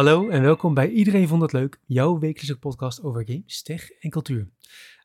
Hallo en welkom bij Iedereen Vond Het Leuk, jouw wekelijkse podcast over games, tech en cultuur.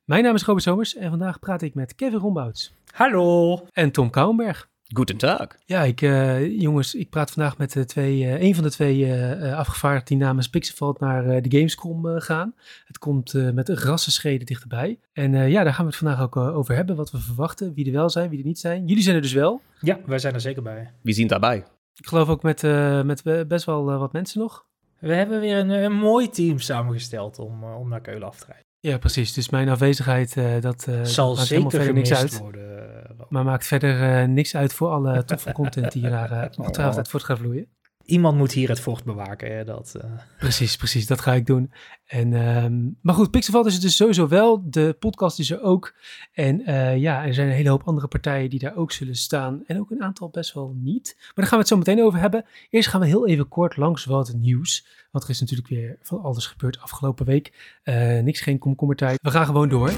Mijn naam is Robert Somers en vandaag praat ik met Kevin Rombouts Hallo. en Tom Kouwenberg. Guten Tag. Ja, ik, eh, jongens, ik praat vandaag met de twee, eh, een van de twee eh eh, afgevaardigden die namens Pixelvalt naar eh, de Gamescom eh, gaan. Het komt eh, met een rassenschreden dichterbij. En eh, ja, daar gaan we het vandaag ook eh, over hebben, wat we verwachten, wie er wel zijn, wie er niet zijn. Jullie zijn er dus wel. Ja, wij zijn er zeker bij. Wie zien daarbij? Ik geloof ook met, eh, met eh, best wel eh, wat mensen nog. We hebben weer een, een mooi team samengesteld om, eh, om naar Keulen af te rijden. Ja, precies. Dus mijn afwezigheid, eh, dat eh, Zal maakt zeker verder niks uit. worden. Maar maakt verder niks uit voor alle toffe content die je daar uh, ongetwijfeld uit voort gaat vloeien. Iemand moet hier het vocht bewaken. Hè, dat, eh, Precies, precies. Dat ga ik doen. En, ehm, maar goed, Pixelvalt is het dus sowieso wel. De podcast is er ook. En eh, ja, er zijn een hele hoop andere partijen die daar ook zullen staan. En ook een aantal best wel niet. Maar daar gaan we het zo meteen over hebben. Eerst gaan we heel even kort langs wat nieuws. Want er is natuurlijk weer van alles gebeurd afgelopen week. Eh, niks, geen komkommertijd. We gaan gewoon door.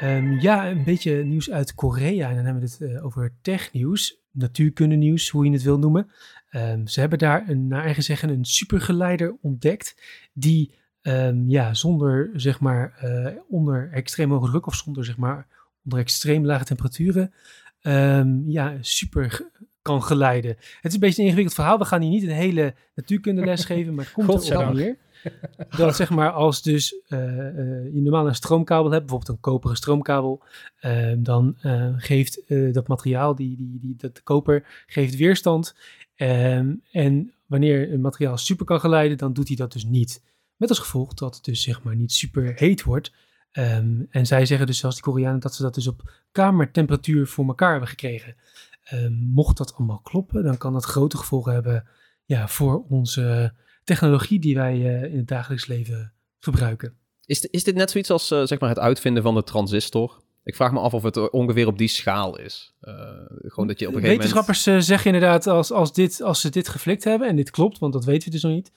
Ehm, ja, een beetje nieuws uit Korea. En dan hebben we het over technieuws, natuurkunde nieuws, hoe je het wil noemen. Ehm, ze hebben daar een, naar eigen zeggen een supergeleider ontdekt die ehm, ja, zonder zeg maar eh, onder extreem hoge druk of zonder zeg maar onder extreem lage temperaturen ehm, ja, super kan geleiden. Het is een beetje een ingewikkeld verhaal. We gaan hier niet een hele natuurkunde geven, maar het komt erop Godzijdank. neer. Dat zeg maar als dus eh, eh, je normaal een stroomkabel hebt, bijvoorbeeld een koperen stroomkabel, eh, dan eh, geeft dat materiaal, die, die, die, dat koper, geeft weerstand. Ehm, en wanneer een materiaal super kan geleiden, dan doet hij dat dus niet. Met als gevolg dat het dus zeg maar niet super heet wordt. Ehm, en zij zeggen dus, zoals die Koreanen, dat ze dat dus op kamertemperatuur voor elkaar hebben gekregen. Ehm, mocht dat allemaal kloppen, dan kan dat grote gevolgen hebben ja, voor onze technologie die wij eh, in het dagelijks leven gebruiken. Is, is dit net zoiets als eh, zeg maar het uitvinden van de transistor? Ik vraag me af of het eh, ongeveer op die schaal is. Gewoon dat je op een gegeven moment... Wetenschappers eh, zeggen inderdaad, als, als, dit, als ze dit geflikt hebben, en dit klopt, want dat weten we dus nog niet.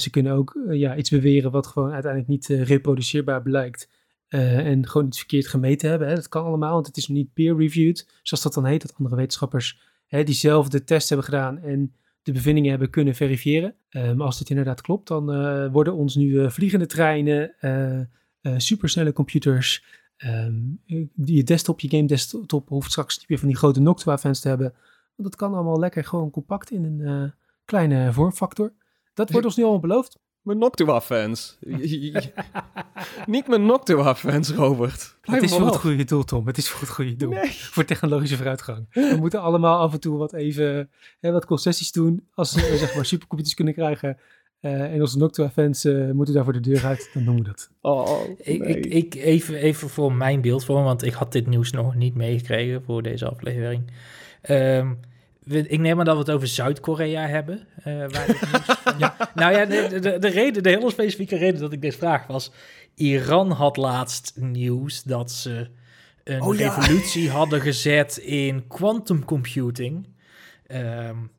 ze kunnen ook ja, iets beweren wat gewoon uiteindelijk niet reproduceerbaar blijkt. en gewoon iets verkeerd gemeten hebben. Hè. Dat kan allemaal, want het is niet peer-reviewed, zoals dat dan heet. Dat andere wetenschappers hè, diezelfde test hebben gedaan en de bevindingen hebben kunnen verifiëren. Eh, als dit inderdaad klopt, dan eh, worden ons nu eh, vliegende treinen, supersnelle computers, ehm, je desktop, je game desktop hoeft straks niet meer van die grote Noctua-fans te hebben. Want dat kan allemaal lekker gewoon compact in een kleine vormfactor. Dat wordt ons nu allemaal beloofd. Mijn Noctua-fans. Niet mijn Noctua-fans, Robert. Het is voor het goede. doel, Tom. Het is voor het goede doel. Nee. Voor technologische vooruitgang. We moeten allemaal af en toe wat even hè, wat concessies doen. Als we zeg maar supercomputers kunnen krijgen. eh, en onze Noctua-fans eh, moeten daar voor de deur uit. Dan doen we dat. Oh, ik, nee. ik, ik, even, even voor mijn beeldvorm, want ik had dit nieuws nog niet meegekregen voor deze aflevering. Ehm, we- ik neem aan dat we het over Zuid-Korea hebben. eh, waar van- Nou ja, de, de, de reden, de hele specifieke reden dat ik dit vraag was... Iran had laatst nieuws dat ze een Oh ja. revolutie hadden gezet in quantum computing. En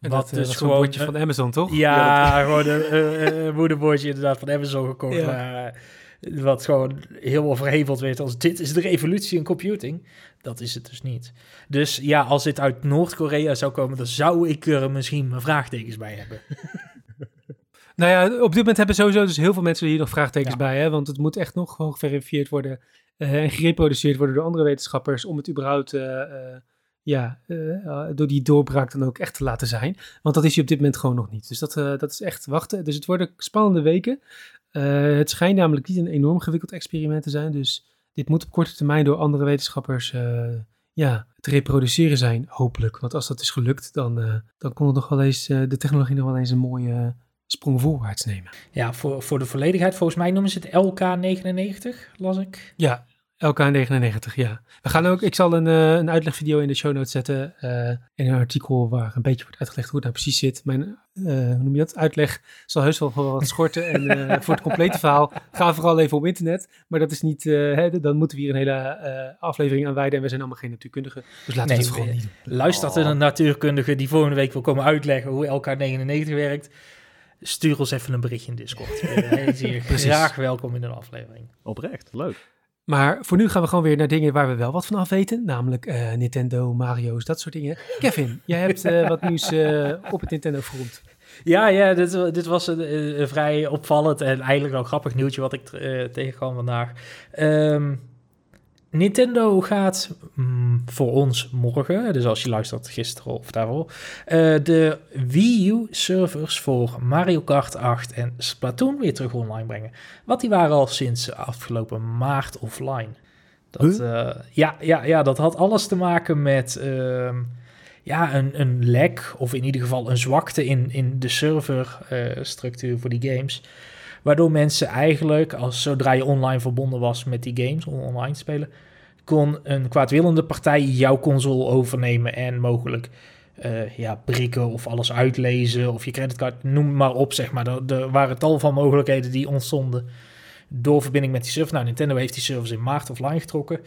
wat dat, eh, dus gewoon... bordje van Amazon, toch? Ja, gewoon een eh, moederbordje inderdaad van Amazon gekocht. Ja. waar, eh, wat gewoon helemaal verheveld werd als dit is de revolutie in computing. Dat is het dus niet. Dus ja, als dit uit Noord-Korea zou komen, dan zou ik er misschien mijn vraagtekens bij hebben. Nou ja, op dit moment hebben sowieso dus heel veel mensen hier nog vraagtekens Ja. bij. Hè? Want het moet echt nog gewoon geverifieerd worden. eh, en gereproduceerd worden door andere wetenschappers. Om het überhaupt eh, eh, ja, door die doorbraak dan ook echt te laten zijn. Want dat is hij op dit moment gewoon nog niet. Dus dat, dat is echt wachten. Dus het worden spannende weken. Eh, het schijnt namelijk niet een enorm gewikkeld experiment te zijn. Dus dit moet op korte termijn door andere wetenschappers eh, ja, te reproduceren zijn, hopelijk. Want als dat is gelukt, dan, eh, dan kon het nog wel eens, de technologie nog wel eens een mooie sprong voorwaarts nemen. Ja, voor, voor de volledigheid, volgens mij noemen ze het LK99, las ik. Ja, LK99, ja. We gaan ook, ik zal een, eh, een uitlegvideo in de show notes zetten. eh, en een artikel waar een beetje wordt uitgelegd hoe het nou precies zit. Mijn, eh, hoe noem je dat? Uitleg zal heus wel wat schorten. en eh, voor het complete verhaal ga vooral even op internet. Maar dat is niet, eh, hè, dan moeten we hier een hele eh, aflevering aan wijden. En we zijn allemaal geen natuurkundigen. Dus laten Nee, we het gewoon we- niet doen. Luistert er een natuurkundige die volgende week wil komen uitleggen hoe LK99 werkt? Stuur ons even een berichtje in Discord. Precies. graag welkom in een aflevering. Oprecht, leuk. Maar voor nu gaan we gewoon weer naar dingen waar we wel wat van af weten. Namelijk uh, Nintendo, Mario's, dat soort dingen. Kevin, jij hebt uh, wat nieuws uh, op het Nintendo front. Ja, ja dit, dit was een, een, vrij opvallend en eigenlijk wel grappig nieuwtje wat ik tegenkwam vandaag. Um, Nintendo gaat mm, voor ons morgen, dus als je luistert gisteren of daarvoor, uh, de Wii U servers voor Mario Kart 8 en Splatoon weer terug online brengen. Want die waren al sinds afgelopen maart offline. Dat, uh, ja, ja, ja, dat had alles te maken met uh, ja, een, een lek, of in ieder geval een zwakte in, in de serverstructuur voor die games. Waardoor mensen eigenlijk, als zodra je online verbonden was met die games om online te spelen, kon een kwaadwillende partij jouw console overnemen en mogelijk uh, ja, prikken of alles uitlezen of je creditcard, noem maar op, zeg maar. Er, er waren tal van mogelijkheden die ontstonden door verbinding met die server. Nou, Nintendo heeft die servers in maart offline getrokken.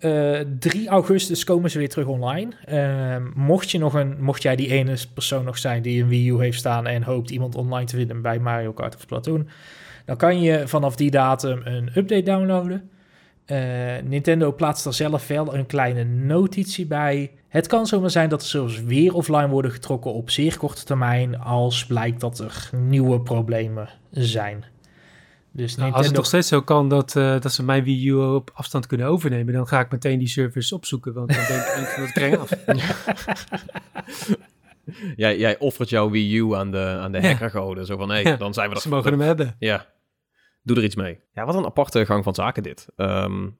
Uh, eh, 3 augustus komen ze weer terug online. Uh, mocht, je nog een, mocht jij die ene persoon nog zijn die een Wii U heeft staan en hoopt iemand online te vinden bij Mario Kart of Splatoon, dan kan je vanaf die datum een update downloaden. Uh, Nintendo plaatst er zelf wel een kleine notitie bij. Het kan zomaar zijn dat de servers weer offline worden getrokken op zeer korte termijn als blijkt dat er nieuwe problemen zijn. Dus nou, Als het nog steeds zo kan dat, uh, dat ze mijn Wii U op afstand kunnen overnemen, dan ga ik meteen die servers opzoeken, want dan denk ik van het kring af. jij, jij offert jouw Wii U aan de, aan de hackergoden, zo van, hé, hey, dan zijn we dat... Ze mogen hem hebben. Ja, doe er iets mee. Ja, wat een aparte gang van zaken dit. Um,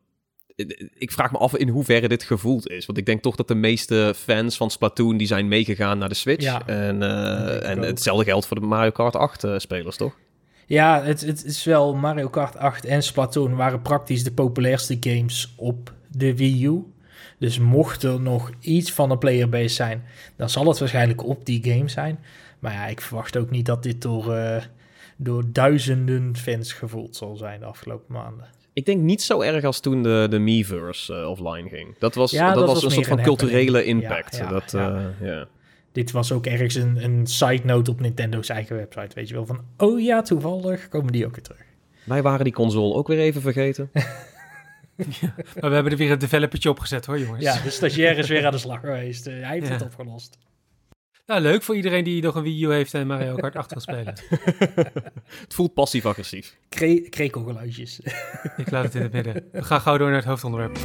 ik vraag me af in hoeverre dit gevoeld is. Want ik denk toch dat de meeste fans van Splatoon... die zijn meegegaan naar de Switch. Ja, en uh, en hetzelfde geldt voor de Mario Kart 8 uh, spelers, toch? Ja, het, het is wel Mario Kart 8 en Splatoon waren praktisch de populairste games op de Wii U. Dus mocht er nog iets van een playerbase zijn, dan zal het waarschijnlijk op die game zijn. Maar ja, ik verwacht ook niet dat dit door, uh, door duizenden fans gevoeld zal zijn de afgelopen maanden. Ik denk niet zo erg als toen de, de Miiverse uh, offline ging. Dat was, ja, dat, was, een soort van culturele impact. Ja, dat, uh, ja dit was ook ergens een, een side note op Nintendo's eigen website. Weet je wel, van oh ja, toevallig komen die ook weer terug. Wij waren die console ook weer even vergeten. ja, maar we hebben er weer een developertje opgezet hoor, jongens. Ja, de stagiair is weer aan de slag geweest. Uh, hij heeft het opgelost. Nou, leuk voor iedereen die nog een Wii U heeft en Mario Kart 8 wil spelen. het voelt passief-agressief. Kre krekelgeluidjes. Ik laat het in het midden. We gaan gauw door naar het hoofdonderwerp.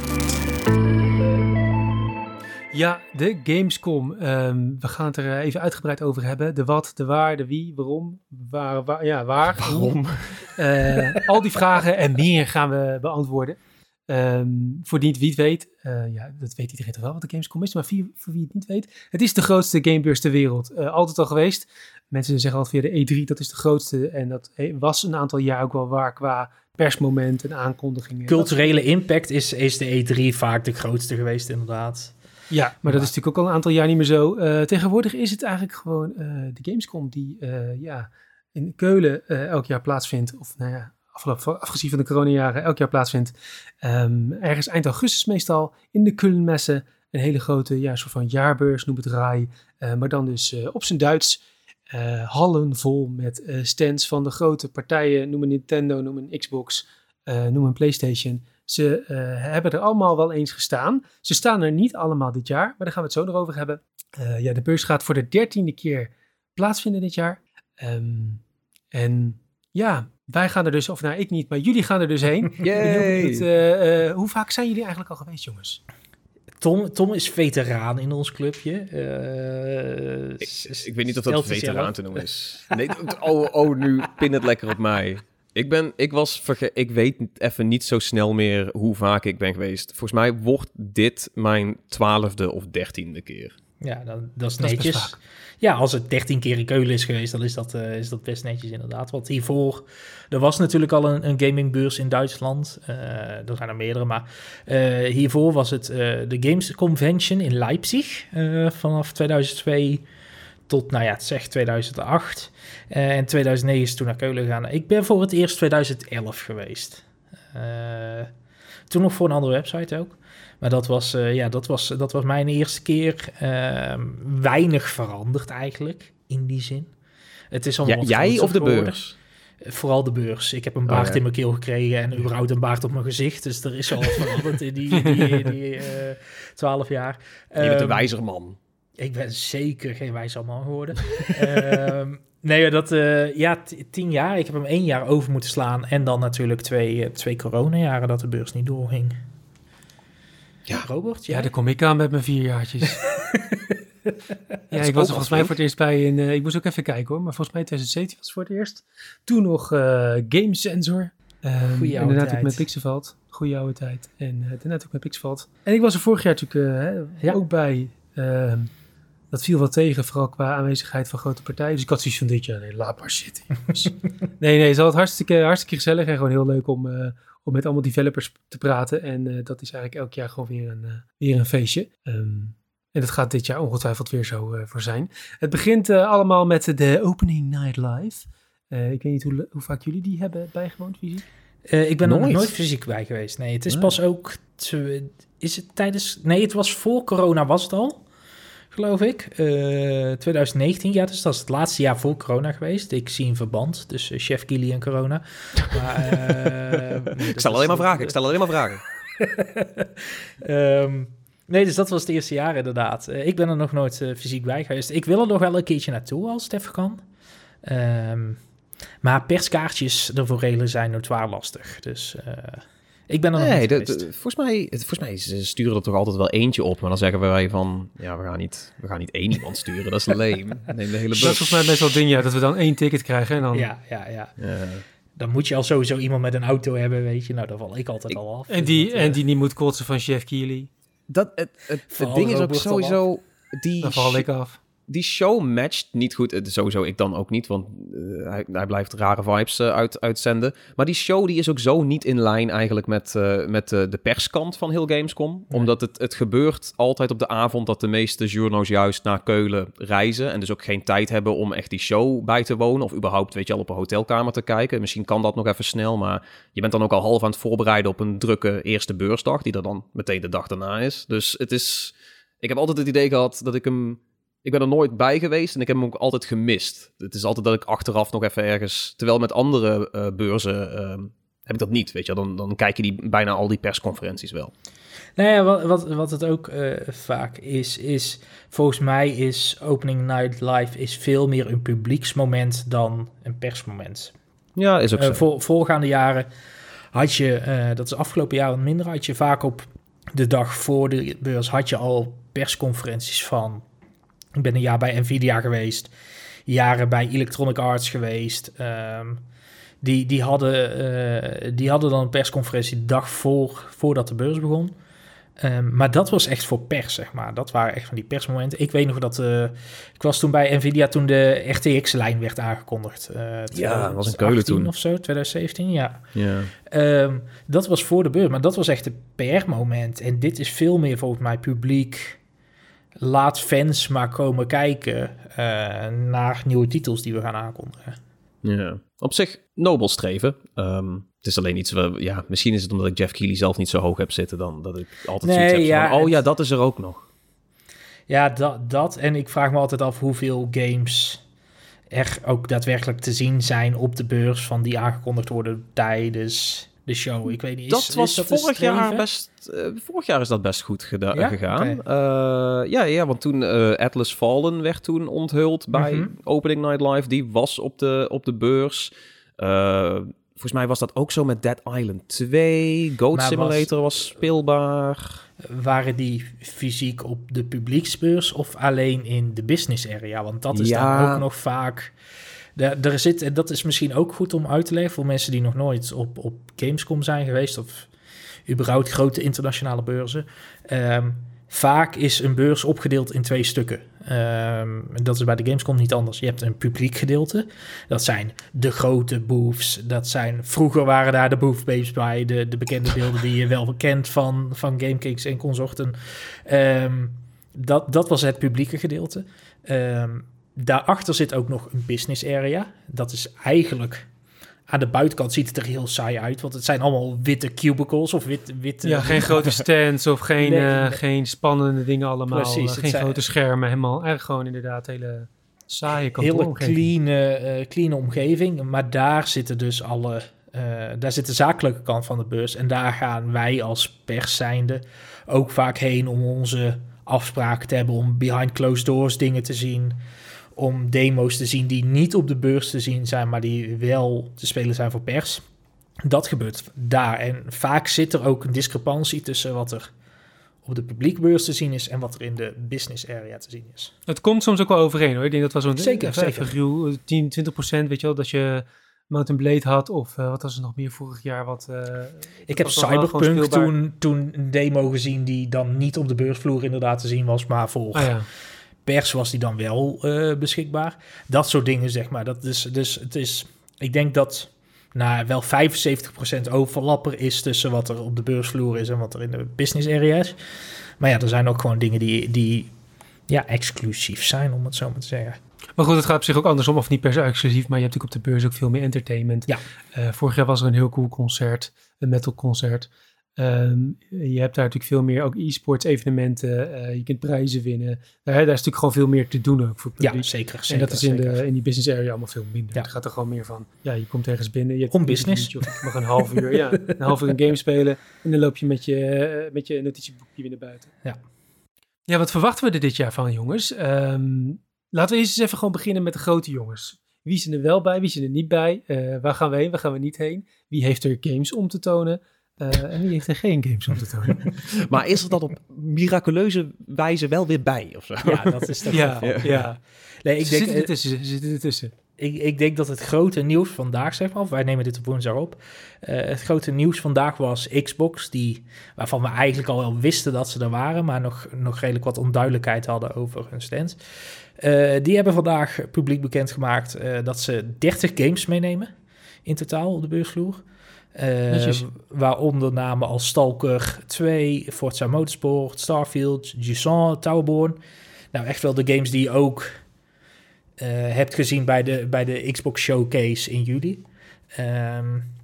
Ja, de Gamescom. Ehm, we gaan het er eh, even uitgebreid over hebben. De wat, de waar, de wie, waarom, waar, waar ja, waar. Waarom? Uh, al die vragen en meer gaan we beantwoorden. Um, voor niet wie het weet, uh, ja, dat weet iedereen toch wel wat de Gamescom is, maar voor, voor wie het niet weet, het is de grootste gamebeurs ter wereld. Uh, altijd al geweest. Mensen zeggen altijd via de E3, dat is de grootste. En dat was een aantal jaar ook wel waar qua persmoment en aankondigingen. Culturele impact is, is de E3 vaak de grootste geweest, inderdaad. Ja, maar dat is natuurlijk ook al een aantal jaar niet meer zo. Uh, tegenwoordig is het eigenlijk gewoon uh, de Gamescom die uh, ja, in Keulen elk jaar plaatsvindt. Of nou ja, afgelopen, afgezien van de coronajaren elk jaar plaatsvindt. Um, ergens eind augustus meestal in de Keulenmessen. Een hele grote ja, soort van jaarbeurs, noem het RAI. maar dan dus op zijn Duits. hallen vol met stands van de grote partijen. Noem een Nintendo, noem een Xbox, noem een PlayStation. Ze uh, hebben er allemaal wel eens gestaan. Ze staan er niet allemaal dit jaar, maar daar gaan we het zo nog over hebben. Uh, ja, de beurs gaat voor de dertiende keer plaatsvinden dit jaar. Um, en ja, wij gaan er dus, of nou ik niet, maar jullie gaan er dus heen. Het, uh, hoe vaak zijn jullie eigenlijk al geweest, jongens? Tom, Tom is veteraan in ons clubje. Ik, ik, weet niet of dat veteraan te noemen is. Nee, oh, oh, nu pin het lekker op mij. Ik, ben, ik, was verge ik weet even niet zo snel meer hoe vaak ik ben geweest. Volgens mij wordt dit mijn twaalfde of dertiende keer. Ja, dat, dat is netjes. ja, als het dertien keer in Keulen is geweest, dan is dat, uh, is dat best netjes inderdaad. Want hiervoor, er was natuurlijk al een, een gamingbeurs in Duitsland. Uh, er zijn er meerdere, maar uh, hiervoor was het de Games Convention in Leipzig vanaf 2002 tot, nou ja, het zegt 2008. Uh, en 2009 is toen naar Keulen gegaan. Ik ben voor het eerst 2011 geweest. Uh, toen nog voor een andere website ook. Maar dat was, uh, ja, dat was, dat was mijn eerste keer. Ehm, weinig veranderd eigenlijk, in die zin. Het is allemaal ja, jij of de beurs? Vooral de beurs. Ik heb een baard in mijn keel gekregen en überhaupt een baard op mijn gezicht. Dus er is al wat veranderd in die, die, die twaalf jaar. Je bent een ehm, wijzer man. Ik ben zeker geen wijzer man geworden. um, nee, dat, uh, ja, tien jaar. Ik heb hem één jaar over moeten slaan. En dan natuurlijk twee, twee coronajaren dat de beurs niet doorging. Ja, Robert? Ja, daar kom ik aan met mijn vier jaartjes. ja, ik was er volgens mij voor het eerst bij in. Uh, ik moest ook even kijken hoor, maar volgens mij 2017 was het voor het eerst. Toen nog uh, Game Sensor. Um, Goeie oude tijd. ook met Pixelveld. Goeie oude tijd. En uh, daarna ook met Pixelveld. En ik was er vorig jaar natuurlijk hè, ook bij. Ehm, dat viel wel tegen, vooral qua aanwezigheid van grote partijen. Dus ik had zoiets van dit jaar, nee, laat maar zitten. nee, nee, het is altijd hartstikke, hartstikke gezellig en gewoon heel leuk om, om met allemaal developers te praten. En uh, dat is eigenlijk elk jaar gewoon weer een, uh, weer een feestje. Um, en dat gaat dit jaar ongetwijfeld weer zo uh, voor zijn. Het begint allemaal met de Opening Night Live. ik weet niet hoe, hoe, vaak jullie die hebben bijgewoond, fysiek? ik ben er nog nooit fysiek bij geweest. Nee, het is pas ook... Te, is het tijdens... Nee, het was voor corona was het al geloof ik. Uh, eh, 2019, ja, dus dat is het laatste jaar voor corona geweest. Ik zie een verband tussen Chef Gilly en corona. Maar, uh, ik stel alleen maar vragen, ik stel alleen maar vragen. um, nee, dus dat was het eerste jaar inderdaad. Uh, ik ben er nog nooit fysiek bij geweest. Ik wil er nog wel een keertje naartoe als het even kan. Um, maar perskaartjes ervoor regelen zijn notoir lastig. Dus... Ik ben er nog nee, niet volgens, mij, volgens mij ze sturen er toch altijd wel eentje op. Maar dan zeggen wij van, ja, we gaan niet, we gaan niet één iemand sturen. Dat is lame. Neem de hele bus. Dat is volgens mij best wel ding, ja. Dat we dan één ticket krijgen en dan... Ja, ja, ja. Dan moet je al sowieso iemand met een auto hebben, weet je. Nou, daar val ik altijd al af. En die, en die niet moet kotsen van Chef Keely. Dat, het, het, het ding is ook sowieso... Die dan val ik af die show matcht niet goed. Uh, sowieso ik dan ook niet, want uh, hij, hij, blijft rare vibes uh, uit, uitzenden. Maar die show die is ook zo niet in lijn eigenlijk met, met de perskant van heel Gamescom. Omdat het, het gebeurt altijd op de avond dat de meeste journo's juist naar Keulen reizen. En dus ook geen tijd hebben om echt die show bij te wonen. Of überhaupt, weet je al, op een hotelkamer te kijken. Misschien kan dat nog even snel, maar je bent dan ook al half aan het voorbereiden op een drukke eerste beursdag. Die er dan meteen de dag daarna is. Dus het is... Ik heb altijd het idee gehad dat ik hem ik ben er nooit bij geweest en ik heb hem ook altijd gemist. Het is altijd dat ik achteraf nog even ergens... Terwijl met andere uh, beurzen uh, heb ik dat niet, weet je. Dan, dan kijk je die, bijna al die persconferenties wel. Nou ja, wat, wat, wat het ook uh, vaak is, is... Volgens mij is Opening Night Live is veel meer een publieksmoment dan een persmoment. Ja, is ook zo. Voor, voorgaande jaren had je, dat is afgelopen jaren minder, had je vaak op de dag voor de beurs had je al persconferenties van ik ben een jaar bij Nvidia geweest, jaren bij Electronic Arts geweest. Ehm, die, die, hadden, uh, die hadden dan een persconferentie de dag voor, voordat de beurs begon. Um, maar dat was echt voor pers, zeg maar. Dat waren echt van die persmomenten. Ik weet nog dat... Uh, ik was toen bij Nvidia toen de RTX-lijn werd aangekondigd. Uh, ja, dat was een Keulen toen. of zo, 2017, ja. ja. Um, dat was voor de beurs, maar dat was echt een PR-moment. En dit is veel meer volgens mij publiek laat fans maar komen kijken uh, naar nieuwe titels die we gaan aankondigen. Ja, op zich nobel streven. Um, het is alleen iets, ja, misschien is het omdat ik Jeff Keighley zelf niet zo hoog heb zitten dan dat ik altijd nee, zoiets heb ja, van, oh ja, dat is er ook nog. Ja, dat, dat. En ik vraag me altijd af hoeveel games er ook daadwerkelijk te zien zijn op de beurs van die aangekondigd worden tijdens de show. Ik weet niet. Dat was dat vorig jaar best. Uh, vorig jaar is dat best goed ja? gegaan. Uh, ja, ja, want toen uh, Atlas Fallen werd toen onthuld bij mm -hmm. Opening Night Live. Die was op de, op de beurs. volgens mij was dat ook zo met Dead Island 2. Goat maar Simulator was, was speelbaar. Waren die fysiek op de publieksbeurs of alleen in de business area? Want dat is ja. dan ook nog vaak er zit, en dat is misschien ook goed om uit te leggen voor mensen die nog nooit op, op Gamescom zijn geweest of überhaupt grote internationale beurzen. Um, vaak is een beurs opgedeeld in twee stukken. Um, dat is bij de Gamescom niet anders. Je hebt een publiek gedeelte. Dat zijn de grote booths. Dat zijn, vroeger waren daar de boothbabes bij. De, de bekende beelden die je wel kent van, van GameKings en consorten. Um, dat, dat was het publieke gedeelte. Daarachter zit ook nog een business area. Dat is eigenlijk aan de buitenkant ziet het er heel saai uit, want het zijn allemaal witte cubicles of wit, witte... Ja, geen grote stands of geen, nee, uh, geen spannende dingen allemaal. Precies, uh, geen grote schermen, helemaal erg gewoon inderdaad hele... Saaie hele clean, uh, clean omgeving. Maar daar zitten dus alle... Uh, daar zit de zakelijke kant van de beurs. En daar gaan wij als pers zijnde ook vaak heen om onze afspraken te hebben. Om behind closed doors dingen te zien. Om demo's te zien die niet op de beurs te zien zijn, maar die wel te spelen zijn voor pers. Dat gebeurt daar. En vaak zit er ook een discrepantie tussen wat er op de publiekbeurs te zien is en wat er in de business area te zien is. Het komt soms ook wel overeen hoor. Ik denk dat was zo'n zeker, zeker. Ruw, 10, 20 procent, weet je wel, dat je Mountain Blade had of uh, wat was er nog meer vorig jaar wat... Uh, ik heb Cyberpunk toen, toen een demo gezien die dan niet op de beursvloer inderdaad te zien was, maar voor ah, ja. Pers was die dan wel uh, beschikbaar. Dat soort dingen zeg maar. Dat is, dus het is, ik denk dat nou, wel 75% overlapper is tussen wat er op de beursvloer is en wat er in de business area is. Maar ja, er zijn ook gewoon dingen die, die ja, exclusief zijn, om het zo maar te zeggen. Maar goed, het gaat op zich ook andersom, of niet per se exclusief, maar je hebt natuurlijk op de beurs ook veel meer entertainment. Ja. Uh, vorig jaar was er een heel cool concert, een metal concert. Um, je hebt daar natuurlijk veel meer ook e-sports evenementen. Uh, je kunt prijzen winnen. Daar, daar, is natuurlijk gewoon veel meer te doen ook voor publiek. Ja, zeker. zeker en dat is in, de, in die business area allemaal veel minder. Ja. Het gaat er gewoon meer van, ja, je komt ergens binnen. Je hebt Om business. je mag een half uur, ja, een half uur een game spelen. En dan loop je met je, uh, met je notitieboekje weer naar buiten. Ja. Ja, wat verwachten we er dit jaar van, jongens? Um, laten we eerst eens even gewoon beginnen met de grote jongens. Wie zijn er wel bij, wie zijn er niet bij? Uh, waar gaan we heen, waar gaan we niet heen? Wie heeft er games om te tonen? Uh, en wie heeft er geen games om te tonen? maar is er dat op miraculeuze wijze wel weer bij? Of zo? Ja, dat is toch ja, ja. ja. Nee, ik denk, zitten ertussen. Zitten ertussen. Ik, ik denk dat het grote nieuws vandaag, zeg maar, of wij nemen dit op woensdag op. Uh, het grote nieuws vandaag was Xbox, die, waarvan we eigenlijk al wel wisten dat ze er waren, maar nog, nog redelijk wat onduidelijkheid hadden over hun stand. Uh, die hebben vandaag publiek bekendgemaakt uh, dat ze 30 games meenemen in totaal op de beursvloer. Uh, waaronder namen als Stalker 2, Forza Motorsport, Starfield, Jusant, Towerborn. Nou, echt wel de games die je ook uh, hebt gezien bij de, bij de Xbox Showcase in juli. Um,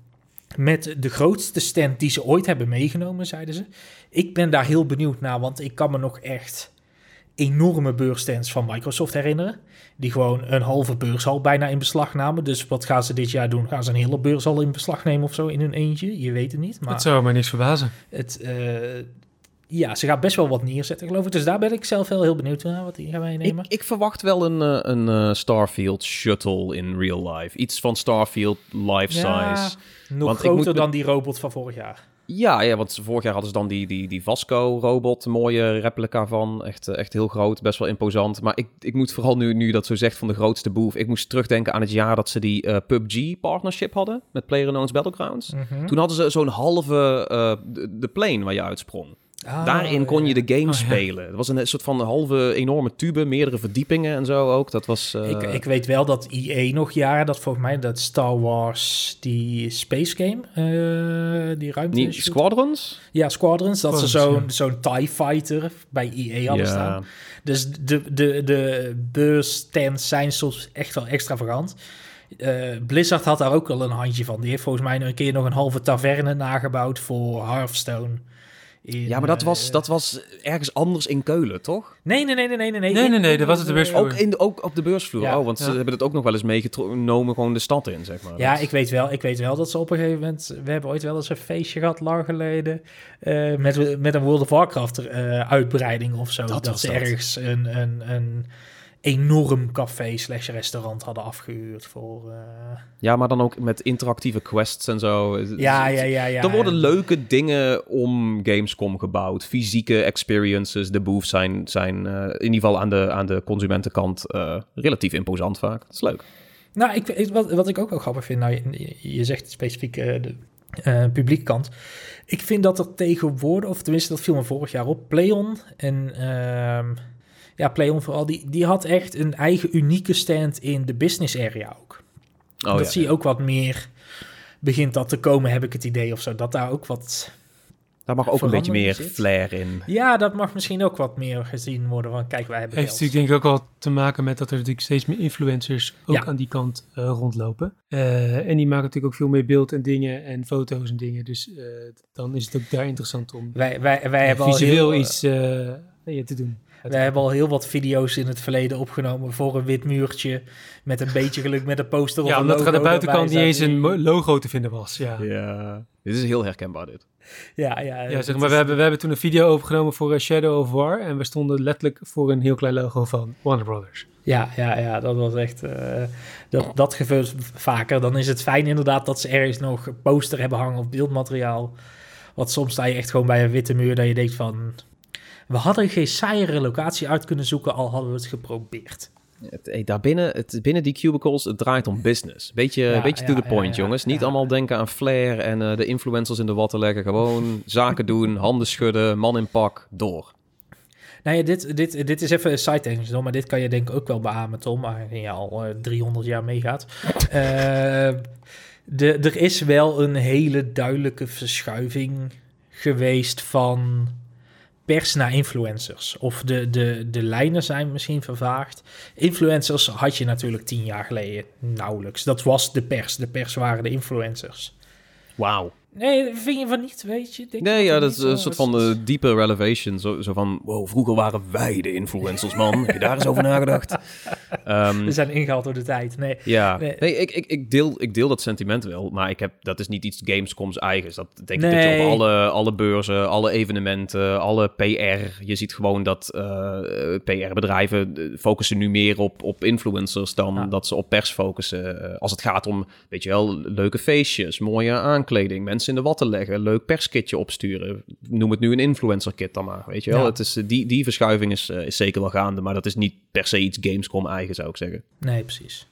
met de grootste stand die ze ooit hebben meegenomen, zeiden ze. Ik ben daar heel benieuwd naar, want ik kan me nog echt enorme beursstands van Microsoft herinneren. Die gewoon een halve beurshal bijna in beslag namen. Dus wat gaan ze dit jaar doen? Gaan ze een hele beursal in beslag nemen of zo in hun eentje? Je weet het niet. Maar het zou me niks verbazen. Het, uh, ja, ze gaat best wel wat neerzetten, geloof ik. Dus daar ben ik zelf heel, heel benieuwd naar wat die gaan meenemen. Ik, ik verwacht wel een, eh, een uh, Starfield shuttle in real life. Iets van Starfield life size. nog Want groter dan die robot van vorig jaar. Ja, ja, want vorig jaar hadden ze dan die, die, die Vasco-robot, mooie replica van. Echt, eh, echt heel groot, best wel imposant. Maar ik, ik moet vooral nu, nu dat zo zegt van de grootste boef... ik moest terugdenken aan het jaar dat ze die uh, PUBG-partnership hadden... met PlayerUnknown's Battlegrounds. Mhm. Toen hadden ze zo'n halve uh, de, de plane waar je uitsprong. Ah, Daarin kon je de game oh, spelen. Het was een soort van halve enorme tube, meerdere verdiepingen en zo ook. Dat was... Uh... Ik, ik weet wel dat EA nog jaren, dat volgens mij dat Star Wars, die space game, uh, die ruimte... Niet Squadrons? Ja, Squadrons. Dat ze zo'n zo'n TIE Fighter bij EA hadden ja. staan. Dus de, de, de beursstands zijn soms echt wel extravagant. Uh, Blizzard had daar ook al een handje van. Die heeft volgens mij nog een keer nog een halve taverne nagebouwd voor Hearthstone ja, maar dat was, eh, dat was ergens anders in Keulen, toch? Nee, nee, nee, nee, nee. Nee, nee, nee, nee dat was het de beursvloer. Ook, in de, ook op de beursvloer. Oh, want ze hebben het ook nog wel eens meegenomen, gewoon de stad in, zeg maar. Ja, ik weet, wel, ik weet wel dat ze op een gegeven moment... We hebben ooit wel eens een feestje gehad, lang geleden... Uh, met, met een World of Warcraft uh, uitbreiding of zo. Dat, dat ze ergens een, een, een enorm café slash restaurant hadden afgehuurd voor... Uh... Ja, maar dan ook met interactieve quests en zo. Ja, ja, ja. ja er worden leuke dingen om Gamescom gebouwd. Fysieke experiences, de booths zijn, zijn uh, in ieder geval aan de, aan de consumentenkant uh, relatief imposant vaak. Dat is leuk. Nou, ik, wat, wat ik ook wel grappig vind, nou, je, je zegt specifiek de publieke kant. Ik vind dat er tegenwoordig, of tenminste dat viel me vorig jaar op, Playon en... Ja, PlayOn vooral, die, die had echt een eigen unieke stand in de business area ook. Oh, dat zie je ook wat meer, begint dat te komen, heb ik het idee of zo. Dat daar ook wat... Daar mag ook een beetje meer flair in. Ja, dat mag misschien ook wat meer gezien worden. Want kijk, wij hebben Heeft natuurlijk denk ik ook wel te maken met dat er natuurlijk steeds meer influencers ook aan die kant uh, rondlopen. Uh, en die maken natuurlijk ook veel meer beeld en dingen en foto's en dingen. Dus uh, dan is het ook daar interessant om wij, wij, wij hebben visueel al heel, iets te doen. We hebben al heel wat video's in het verleden opgenomen voor een wit muurtje. Met een beetje geluk met een poster. Ja, omdat er aan de buitenkant niet eens een logo te vinden was. Ja. ja, dit is heel herkenbaar dit. Ja, ja, ja zeg maar, we, hebben, we hebben toen een video opgenomen voor Shadow of War. En we stonden letterlijk voor een heel klein logo van Warner Brothers. Ja, ja, ja dat was echt. Uh, dat, dat gebeurt vaker. Dan is het fijn inderdaad dat ze ergens nog een poster hebben hangen of beeldmateriaal. Want soms sta je echt gewoon bij een witte muur dat je denkt van... We hadden geen saaiere locatie uit kunnen zoeken, al hadden we het geprobeerd. Het, daar binnen, het, binnen die cubicles, het draait om business. Beetje, ja, beetje to the point, jongens. Niet allemaal denken aan flair en uh, de influencers in de watten leggen. Gewoon zaken doen, handen schudden, man in pak, door. Nou ja, dit, dit, dit is even een side tangent, maar dit kan je denk ik ook wel beamen, Tom, aangezien je al uh, 300 jaar meegaat. uh, de, er is wel een hele duidelijke verschuiving geweest van pers naar influencers. Of de, de, de lijnen zijn misschien vervaagd. Influencers had je natuurlijk tien jaar geleden nauwelijks. Dat was de pers. De pers waren de influencers. Wauw. Nee, vind je van niet, weet je? Denk nee, ja, dat is een soort van de diepe relevation. Zo, zo van, wow, vroeger waren wij de influencers, man. Heb je daar eens over nagedacht? Um, We zijn ingehaald door de tijd. Nee, ja, nee. ik, ik, ik, deel, ik deel dat sentiment wel, maar ik heb, dat is niet iets Gamescoms eigens. Dat denk ik dat je op alle, alle beurzen, alle evenementen, alle PR... Je ziet gewoon dat uh, PR-bedrijven focussen nu meer op, op influencers dan dat ze op pers focussen. als het gaat om, weet je wel, leuke feestjes, mooie aankleding, mensen in de watten leggen, leuk perskitje opsturen. Noem het nu een influencer kit dan maar, weet je wel. Het is, eh, die, die verschuiving is, eh, is zeker wel gaande, maar dat is niet per se iets Gamescom eigen, zou ik zeggen. Nee, precies.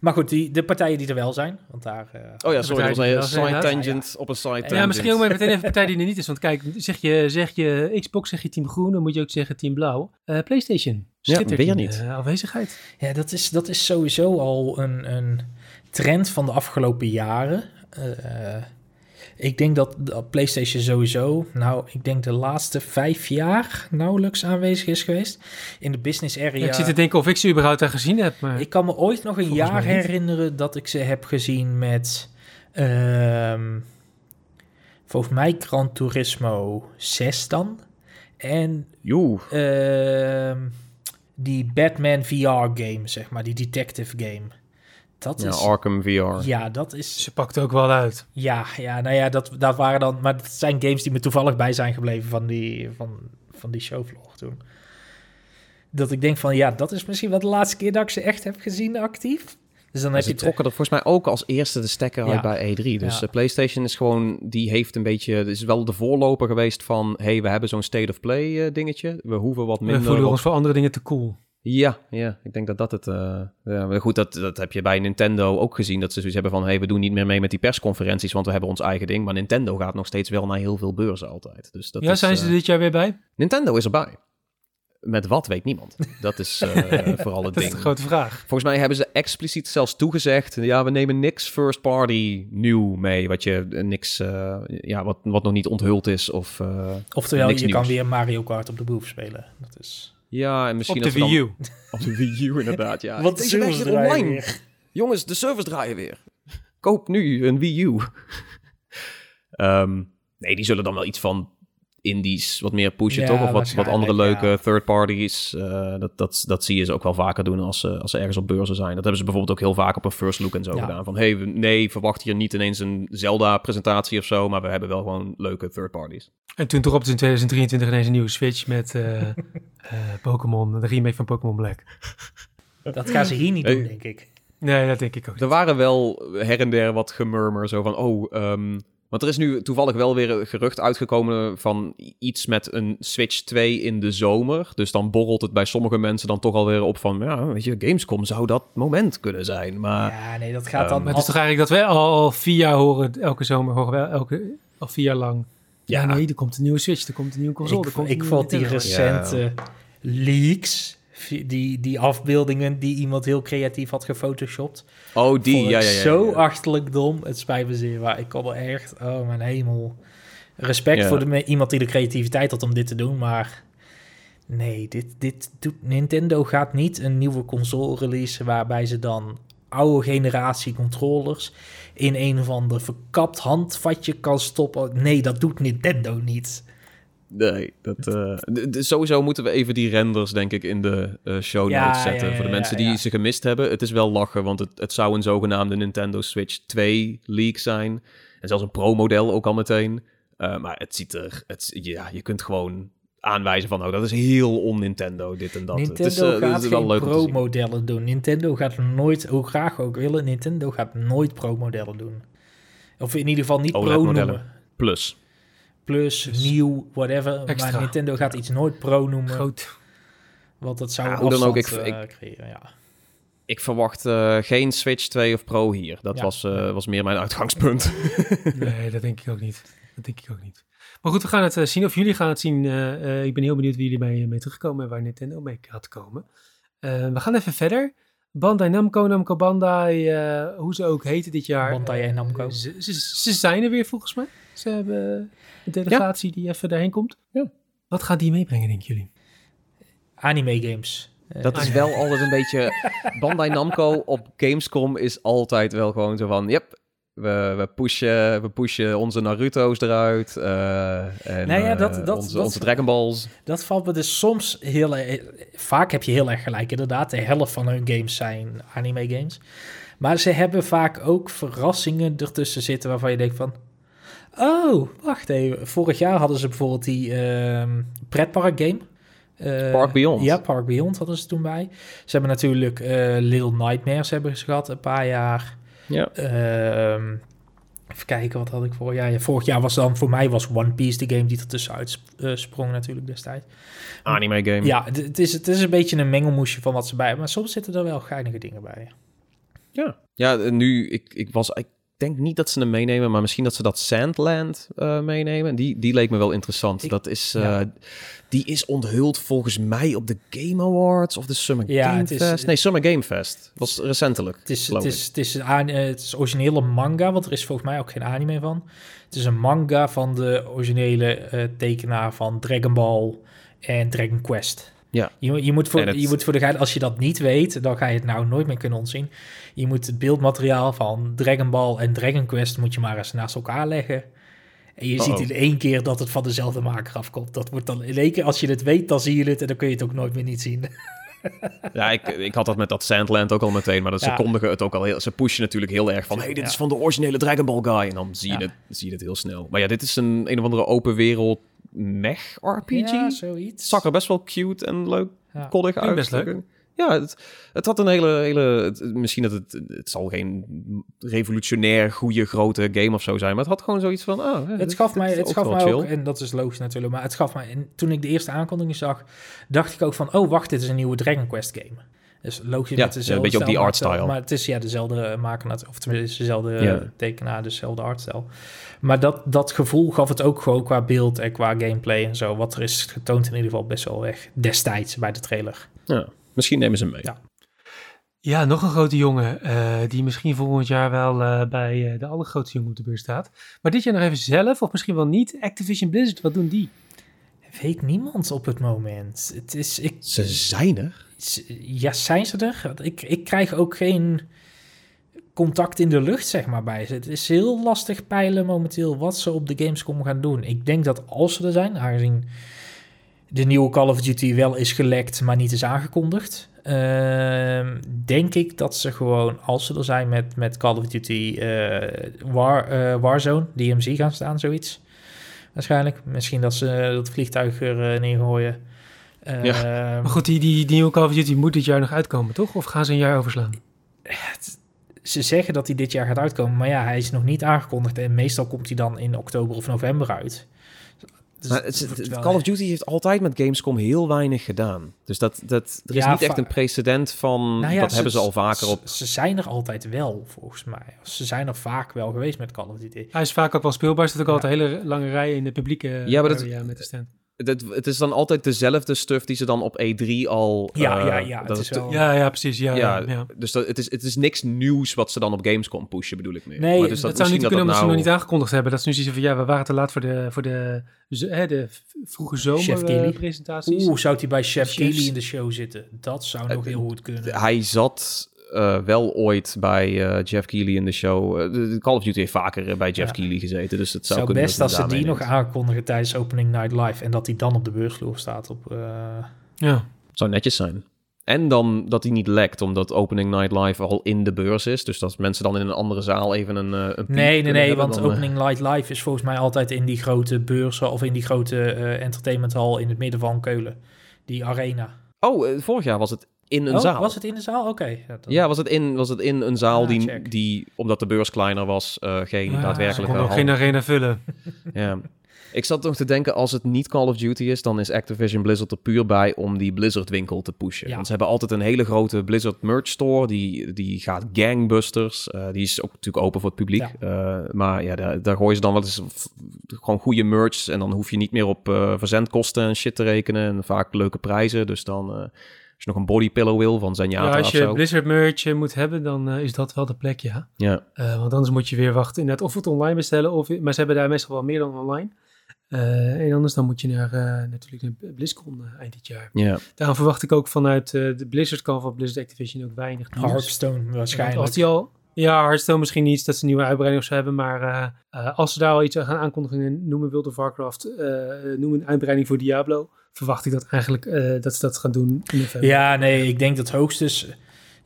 Maar goed, die, de partijen die er wel zijn, want daar... Uh, oh ja, sorry, dat was een side tangent op een side tangent. Ja, misschien ook maar meteen even een partij die er niet is. Want kijk, zeg je, zeg je Xbox, zeg je Team Groen, dan moet je ook zeggen Team Blauw. Uh, PlayStation, schittert ja, weer niet. Uh, afwezigheid. Ja, dat is, dat is sowieso al een, een trend van de afgelopen jaren. Ik denk dat de PlayStation sowieso, nou, ik denk de laatste vijf jaar nauwelijks aanwezig is geweest. In de business area. ik zit te denken of ik ze überhaupt daar gezien heb. Maar ik kan me ooit nog een jaar herinneren dat ik ze heb gezien met. Um, volgens mij Gran Turismo 6 dan. En. Uh, die Batman VR game, zeg maar, die detective game. Dat ja, is, Arkham VR. Ja, dat is... Ze pakt ook wel uit. Ja, ja nou ja, dat, dat waren dan... Maar het zijn games die me toevallig bij zijn gebleven van die, van, van die showvlog toen. Dat ik denk van, ja, dat is misschien wel de laatste keer dat ik ze echt heb gezien actief. Dus dan heb je trokken er volgens mij ook als eerste de stekker uit bij E3. Dus ja. PlayStation is gewoon, die heeft een beetje, is wel de voorloper geweest van, hey, we hebben zo'n state of play uh, dingetje. We hoeven wat minder. We voelen ons voor andere dingen te cool. Ja, ja, ik denk dat dat het... Uh, ja, goed, dat, dat heb je bij Nintendo ook gezien. Dat ze zoiets hebben van... hey, we doen niet meer mee met die persconferenties... want we hebben ons eigen ding. Maar Nintendo gaat nog steeds wel naar heel veel beurzen altijd. Dus dat ja, is, zijn ze uh, dit jaar weer bij? Nintendo is erbij. Met wat weet niemand. Dat is uh, vooral het dat ding. is de grote vraag. Volgens mij hebben ze expliciet zelfs toegezegd... ja, we nemen niks first party nieuw mee... wat, je, niks, ja, wat, wat nog niet onthuld is of Oftewel, je nieuws. kan weer Mario Kart op de boef spelen. Dat is... Ja, en misschien op de Wii U. Op de Wii U, inderdaad, ja. Want de servers draaien online. weer. Jongens, de servers draaien weer. Koop nu een Wii U. um, nee, die zullen dan wel iets van indies wat meer pushen, Ja, toch? Of wat, wat andere leuke ja. third parties. Uh, dat, dat, dat zie je ze ook wel vaker doen als ze, als ze ergens op beurzen zijn. Dat hebben ze bijvoorbeeld ook heel vaak op een first look en zo Ja. gedaan. Van, hey, nee, verwacht hier niet ineens een Zelda-presentatie of zo, maar we hebben wel gewoon leuke third parties. En toen toch op in 2023 ineens een nieuwe Switch met eh, eh, Pokémon, de remake van Pokémon Black. Dat gaan ze hier niet Hey. doen, denk ik. Nee, dat denk ik ook. Er waren wel her en der wat gemurmer, zo van, oh, ehm, want er is nu toevallig wel weer een gerucht uitgekomen van iets met een Switch 2 in de zomer. Dus dan borrelt het bij sommige mensen dan toch alweer op van, ja, weet je, Gamescom zou dat moment kunnen zijn. Maar Ja, nee, dat gaat ehm, dan... Maar het is toch eigenlijk dat we al, al vier jaar horen, elke zomer horen we elke, al vier jaar lang. Ja, Ja. nee, er komt een nieuwe Switch, er komt een nieuwe console. er ik komt ik vond die recente leaks, die, die afbeeldingen die iemand heel creatief had gefotoshopt, oh, die, ja, ja, ja. zo achterlijk dom. Het spijt me zeer, maar ik kon er echt, oh mijn hemel. Respect voor de, iemand die de creativiteit had om dit te doen, maar nee, dit, dit doet, Nintendo gaat niet een nieuwe console releasen waarbij ze dan oude generatie controllers in een of ander verkapt handvatje kan stoppen. Nee, dat doet Nintendo niet. Nee, dat, uh, sowieso moeten we even die renders, denk ik, in de uh, show notes zetten. voor de mensen die ze gemist hebben. Het is wel lachen, want het, het zou een zogenaamde Nintendo Switch 2 leak zijn. En zelfs een pro-model ook al meteen. Uh, maar het ziet er, het, ja, je kunt gewoon aanwijzen van, oh, dat is heel on-Nintendo, dit en dat. Nintendo het is, gaat geen pro-modellen doen. Nintendo gaat nooit, hoe graag ook willen, Nintendo gaat nooit pro-modellen doen. Of in ieder geval niet pro noemen. Plus. Plus, nieuw, whatever. Extra. Maar Nintendo gaat iets nooit pro noemen. Groot. Want dat zou ja, dan ook ik, uh, ik, creëren, ja. Ik verwacht uh, geen Switch 2 of Pro hier. Dat ja. was, uh, was meer mijn uitgangspunt. nee, dat denk ik ook niet. Dat denk ik ook niet. Maar goed, we gaan het zien. Of jullie gaan het zien. ik ben heel benieuwd wie jullie mee, mee terugkomen en waar Nintendo mee gaat komen. we gaan even verder. Bandai Namco, Namco Bandai, hoe ze ook heten dit jaar. Bandai en Namco. Ze, ze, ze, zijn er weer volgens mij. Ze hebben een delegatie die even daarheen komt. Ja. Wat gaat die meebrengen, denken jullie? Anime games. Dat is wel altijd een beetje... Bandai Namco op Gamescom is altijd wel gewoon zo van... Yep, we, we, pushen, we pushen onze Naruto's eruit. Uh, en, nou ja, dat, uh, dat, onze, dat, onze Dragon Balls. Dat valt me dus soms heel... Vaak heb je heel erg gelijk, inderdaad. De helft van hun games zijn anime games. Maar ze hebben vaak ook verrassingen ertussen zitten waarvan je denkt van... Oh, wacht even. Vorig jaar hadden ze bijvoorbeeld die uh, pretpark game. Uh, Park Beyond. Ja, Park Beyond hadden ze toen bij. Ze hebben natuurlijk uh, Little Nightmares hebben ze gehad een paar jaar. Ja. Uh, even kijken, wat had ik vorig jaar? Ja, vorig jaar was dan voor mij was One Piece de game die er tussenuit uh, sprong natuurlijk destijds. Anime game. Ja, het is, het is een beetje een mengelmoesje van wat ze bij Maar soms zitten er wel geinige dingen bij. Ja, ja nu, ik, ik was... Ik denk niet dat ze hem meenemen, maar misschien dat ze dat Sandland uh, meenemen. Die, die leek me wel interessant. dat is, uh, Die is onthuld volgens mij op de Game Awards of de Summer ja, Game is, Fest. Nee, Summer Game Fest. Was recentelijk. Het is, het is, het is, een, het is originele manga, want er is volgens mij ook geen anime van. Het is een manga van de originele uh, tekenaar van Dragon Ball en Dragon Quest. Ja. Je, je, moet voor, je moet voor de geit, als je dat niet weet, dan ga je het nou nooit meer kunnen ontzien. Je moet het beeldmateriaal van Dragon Ball en Dragon Quest moet je maar eens naast elkaar leggen. En je ziet in één keer dat het van dezelfde maker afkomt. Dat wordt dan in één keer, als je het weet, dan zie je het en dan kun je het ook nooit meer niet zien. Ja, ik, ik had dat met dat Sandland ook al meteen, maar dat ze kondigen het ook al heel... Ze pushen natuurlijk heel erg van, hey, dit is van de originele Dragon Ball guy. En dan zie je, het, zie je het heel snel. Maar ja, dit is een een of andere open wereld mech RPG. Ja, zoiets. Zag er best wel cute en leuk, ja. koddig uit. Best leuk. Ja, het, het, had een hele, hele misschien dat het, het zal geen revolutionair goede grote game of zo zijn, maar het had gewoon zoiets van, oh, het gaf mij, het gaf mij ook, en dat is logisch natuurlijk, maar het gaf mij, en toen ik de eerste aankondiging zag, dacht ik ook van, oh wacht, dit is een nieuwe Dragon Quest game. Dus logisch ja, met dezelfde ja, een beetje op die artstyle. Maar het is ja dezelfde maker, of tenminste dezelfde ja. tekenaar, dezelfde artstyle. Maar dat, dat gevoel gaf het ook gewoon qua beeld en qua gameplay en zo. Wat er is getoond in ieder geval best wel weg destijds bij de trailer. Ja, misschien nemen ze hem mee. Ja. Ja, nog een grote jongen uh, die misschien volgend jaar wel uh, bij uh, de allergrootste jongen op de beurs staat. Maar dit jaar nog even zelf, of misschien wel niet. Activision Blizzard, wat doen die? Weet niemand op het moment. Het is, ik, ze zijn er. Ja, zijn ze er? Ik, ik krijg ook geen contact in de lucht, zeg maar, bij ze. Het is heel lastig peilen momenteel wat ze op de Gamescom gaan doen. Ik denk dat als ze er zijn, aangezien de nieuwe Call of Duty wel is gelekt, maar niet is aangekondigd. Uh, denk ik dat ze gewoon, als ze er zijn met, met Call of Duty uh, War, uh, Warzone, DMZ gaan staan, zoiets. Waarschijnlijk. Misschien dat ze dat vliegtuig er neergooien. Ja. Ehm, maar goed, die, die, die nieuwe Call of Duty moet dit jaar nog uitkomen, toch? Of gaan ze een jaar overslaan? ze zeggen dat hij dit jaar gaat uitkomen, maar ja, hij is nog niet aangekondigd. En meestal komt hij dan in oktober of november uit. Dus het, Call of Duty heeft altijd met Gamescom heel weinig gedaan. Dus dat, dat, er is niet echt een precedent van, nou ja, dat hebben ze al vaker op... Ze zijn er altijd wel, volgens mij. Ze zijn er vaak wel geweest met Call of Duty. Hij is vaak ook wel speelbaar. Er zit ook altijd een hele lange rij in de publieke ja, maar dat, met de stand het, het is dan altijd dezelfde stuff die ze dan op E3 al... Ja, uh, ja, ja. Dat is wel... ja, ja, precies. Ja, ja, ja. Dus dat, het, is, het is niks nieuws wat ze dan op Gamescom pushen, bedoel ik meer. Nee, maar dus dat, zou niet kunnen omdat nou... ze nog niet aangekondigd hebben. Dat is nu zoiets van, ja, we waren te laat voor de, voor de, hè, de vroege zomerpresentaties. Uh, Oeh, zou hij bij Chef Keely in de show zitten? Dat zou nog uh, heel goed kunnen. Hij zat wel ooit bij Jeff Keighley in de show. Call of Duty heeft vaker bij Jeff ja. Keighley gezeten, dus het zou, zou best als ze die nog aankondigen tijdens Opening Night Live en dat hij dan op de beursvloer staat op... Ja. Zou netjes zijn. En dan dat hij niet lekt, omdat Opening Night Live al in de beurs is. Dus dat mensen dan in een andere zaal even een. Uh, een nee, nee, nee, want dan, Opening Night Live is volgens mij altijd in die grote beurs of in die grote uh, entertainmenthal in het midden van Keulen. Die arena. Oh, uh, vorig jaar was het in een oh, zaal. Was het in de zaal? Oké. Ja, ja, was, het in, was het in een zaal ah, die, die, omdat de beurs kleiner was, geen ah, daadwerkelijke. Kon geen arena vullen. ja. Ik zat nog te denken, als het niet Call of Duty is, dan is Activision Blizzard er puur bij om die Blizzard winkel te pushen. Want ze hebben altijd een hele grote Blizzard merch store, die, die gaat gangbusters. Uh, die is ook natuurlijk open voor het publiek. Uh, maar ja, daar, daar gooien ze dan wel eens gewoon goede merch. En dan hoef je niet meer op uh, verzendkosten en shit te rekenen. En vaak leuke prijzen. Dus dan... als je nog een bodypillow wil van Zenyatta ja, als je Blizzard merch moet hebben, dan is dat wel de plek, ja. ja. want anders moet je weer wachten. Net of het online bestellen, of, maar ze hebben daar meestal wel meer dan online. Uh, en anders dan moet je naar uh, natuurlijk naar BlizzCon uh, eind dit jaar. Ja. Daarom verwacht ik ook vanuit de Blizzard kan van Blizzard Activision ook weinig nieuws. Hearthstone waarschijnlijk. Als die al, ja, Hearthstone misschien niet dat ze een nieuwe uitbreiding zo hebben, maar als ze daar al iets gaan aankondigen noemen World of Warcraft, noemen een uitbreiding voor Diablo, verwacht ik dat eigenlijk dat ze dat gaan doen in november. Ja, nee, ik denk dat hoogstens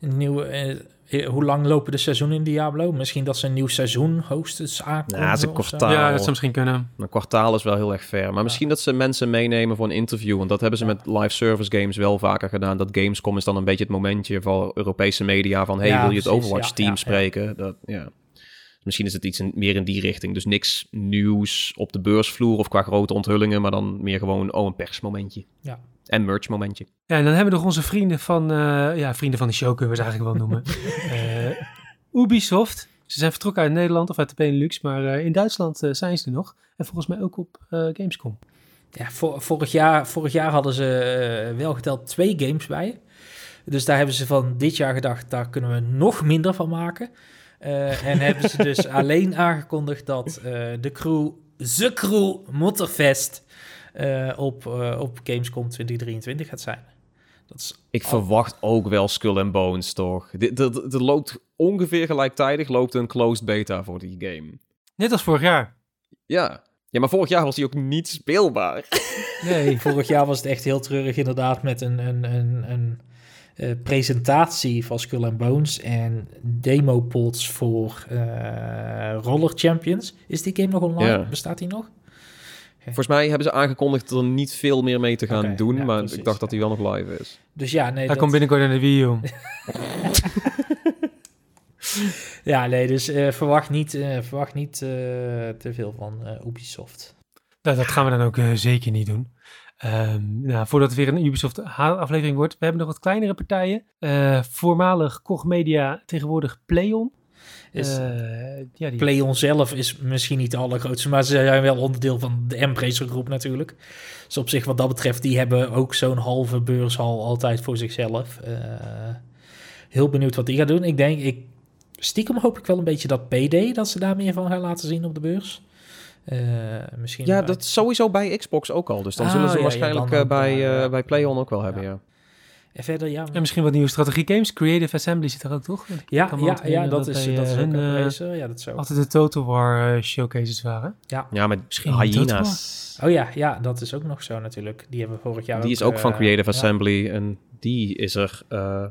een nieuwe eh, hoe lang lopen de seizoenen in Diablo? Misschien dat ze een nieuw seizoen hoogstens aankomen? Ja, een kwartaal. Ja, dat zou misschien kunnen. Een kwartaal is wel heel erg ver. Maar misschien dat ze mensen meenemen voor een interview. Want dat hebben ze met live service games wel vaker gedaan. Dat Gamescom is dan een beetje het momentje voor Europese media van... hey, wil je het Overwatch-team spreken? Dat, ja. Misschien is het iets meer in die richting. Dus niks nieuws op de beursvloer of qua grote onthullingen... maar dan meer gewoon, oh, een persmomentje. Ja. En merch momentje. Ja, en dan hebben we nog onze vrienden van, uh, ja, vrienden van de show kunnen we ze eigenlijk wel noemen. uh, Ubisoft. Ze zijn vertrokken uit Nederland of uit de Benelux, maar uh, in Duitsland zijn ze er nog. En volgens mij ook op Gamescom. Ja, vor, vorig, jaar, vorig jaar hadden ze wel geteld twee games bij. Dus daar hebben ze van dit jaar gedacht, daar kunnen we nog minder van maken. en hebben ze dus alleen aangekondigd dat de crew, The Crew Motterfest uh, op, uh, op Gamescom 2023 gaat zijn. Dat is ik verwacht ook wel Skull and Bones, toch? Er loopt ongeveer gelijktijdig loopt een closed beta voor die game. Net als vorig jaar. Ja. Ja, maar vorig jaar was die ook niet speelbaar. Nee, vorig jaar was het echt heel treurig inderdaad met een, een, een, een uh, presentatie van Skull and Bones en demo pods voor Roller Champions. Is die game nog online? Bestaat die nog? Volgens mij hebben ze aangekondigd er niet veel meer mee te gaan doen, maar ik dacht dat hij wel nog live is. Dus ja, nee. Hij dat... komt binnenkort in de Wii U. ja, nee, dus uh, verwacht niet, uh, verwacht niet uh, te veel van Ubisoft. Nou, dat gaan we dan ook zeker niet doen. Um, nou, voordat het weer een Ubisoft-aflevering wordt, we hebben nog wat kleinere partijen. voormalig Koch Media, tegenwoordig Playon. Is, ja, Playon zelf is misschien niet de allergrootste, maar ze zijn wel onderdeel van de Embracer groep natuurlijk. Dus op zich wat dat betreft, die hebben ook zo'n halve beurshal altijd voor zichzelf. Uh, heel benieuwd wat die gaat doen. Ik denk, ik, stiekem hoop ik wel een beetje dat PD, dat ze daar meer van gaan laten zien op de beurs. Uh, misschien ja, dat sowieso bij Xbox ook al. Dus dan ah, zullen ze ja, waarschijnlijk ja, bij, uh, bij PlayOn ook wel hebben, ja. En verder, ja. En misschien wat nieuwe strategie games. Creative Assembly zit er ook, toch? Ja, ja, ja, dat, is, dat is hun, uh, ja, dat is Altijd de Total War uh, showcases waren. Ja, ja met misschien hyena's. Oh ja, ja, dat is ook nog zo natuurlijk. Die hebben vorig jaar Die is ook van Creative Assembly en die is er... Uh,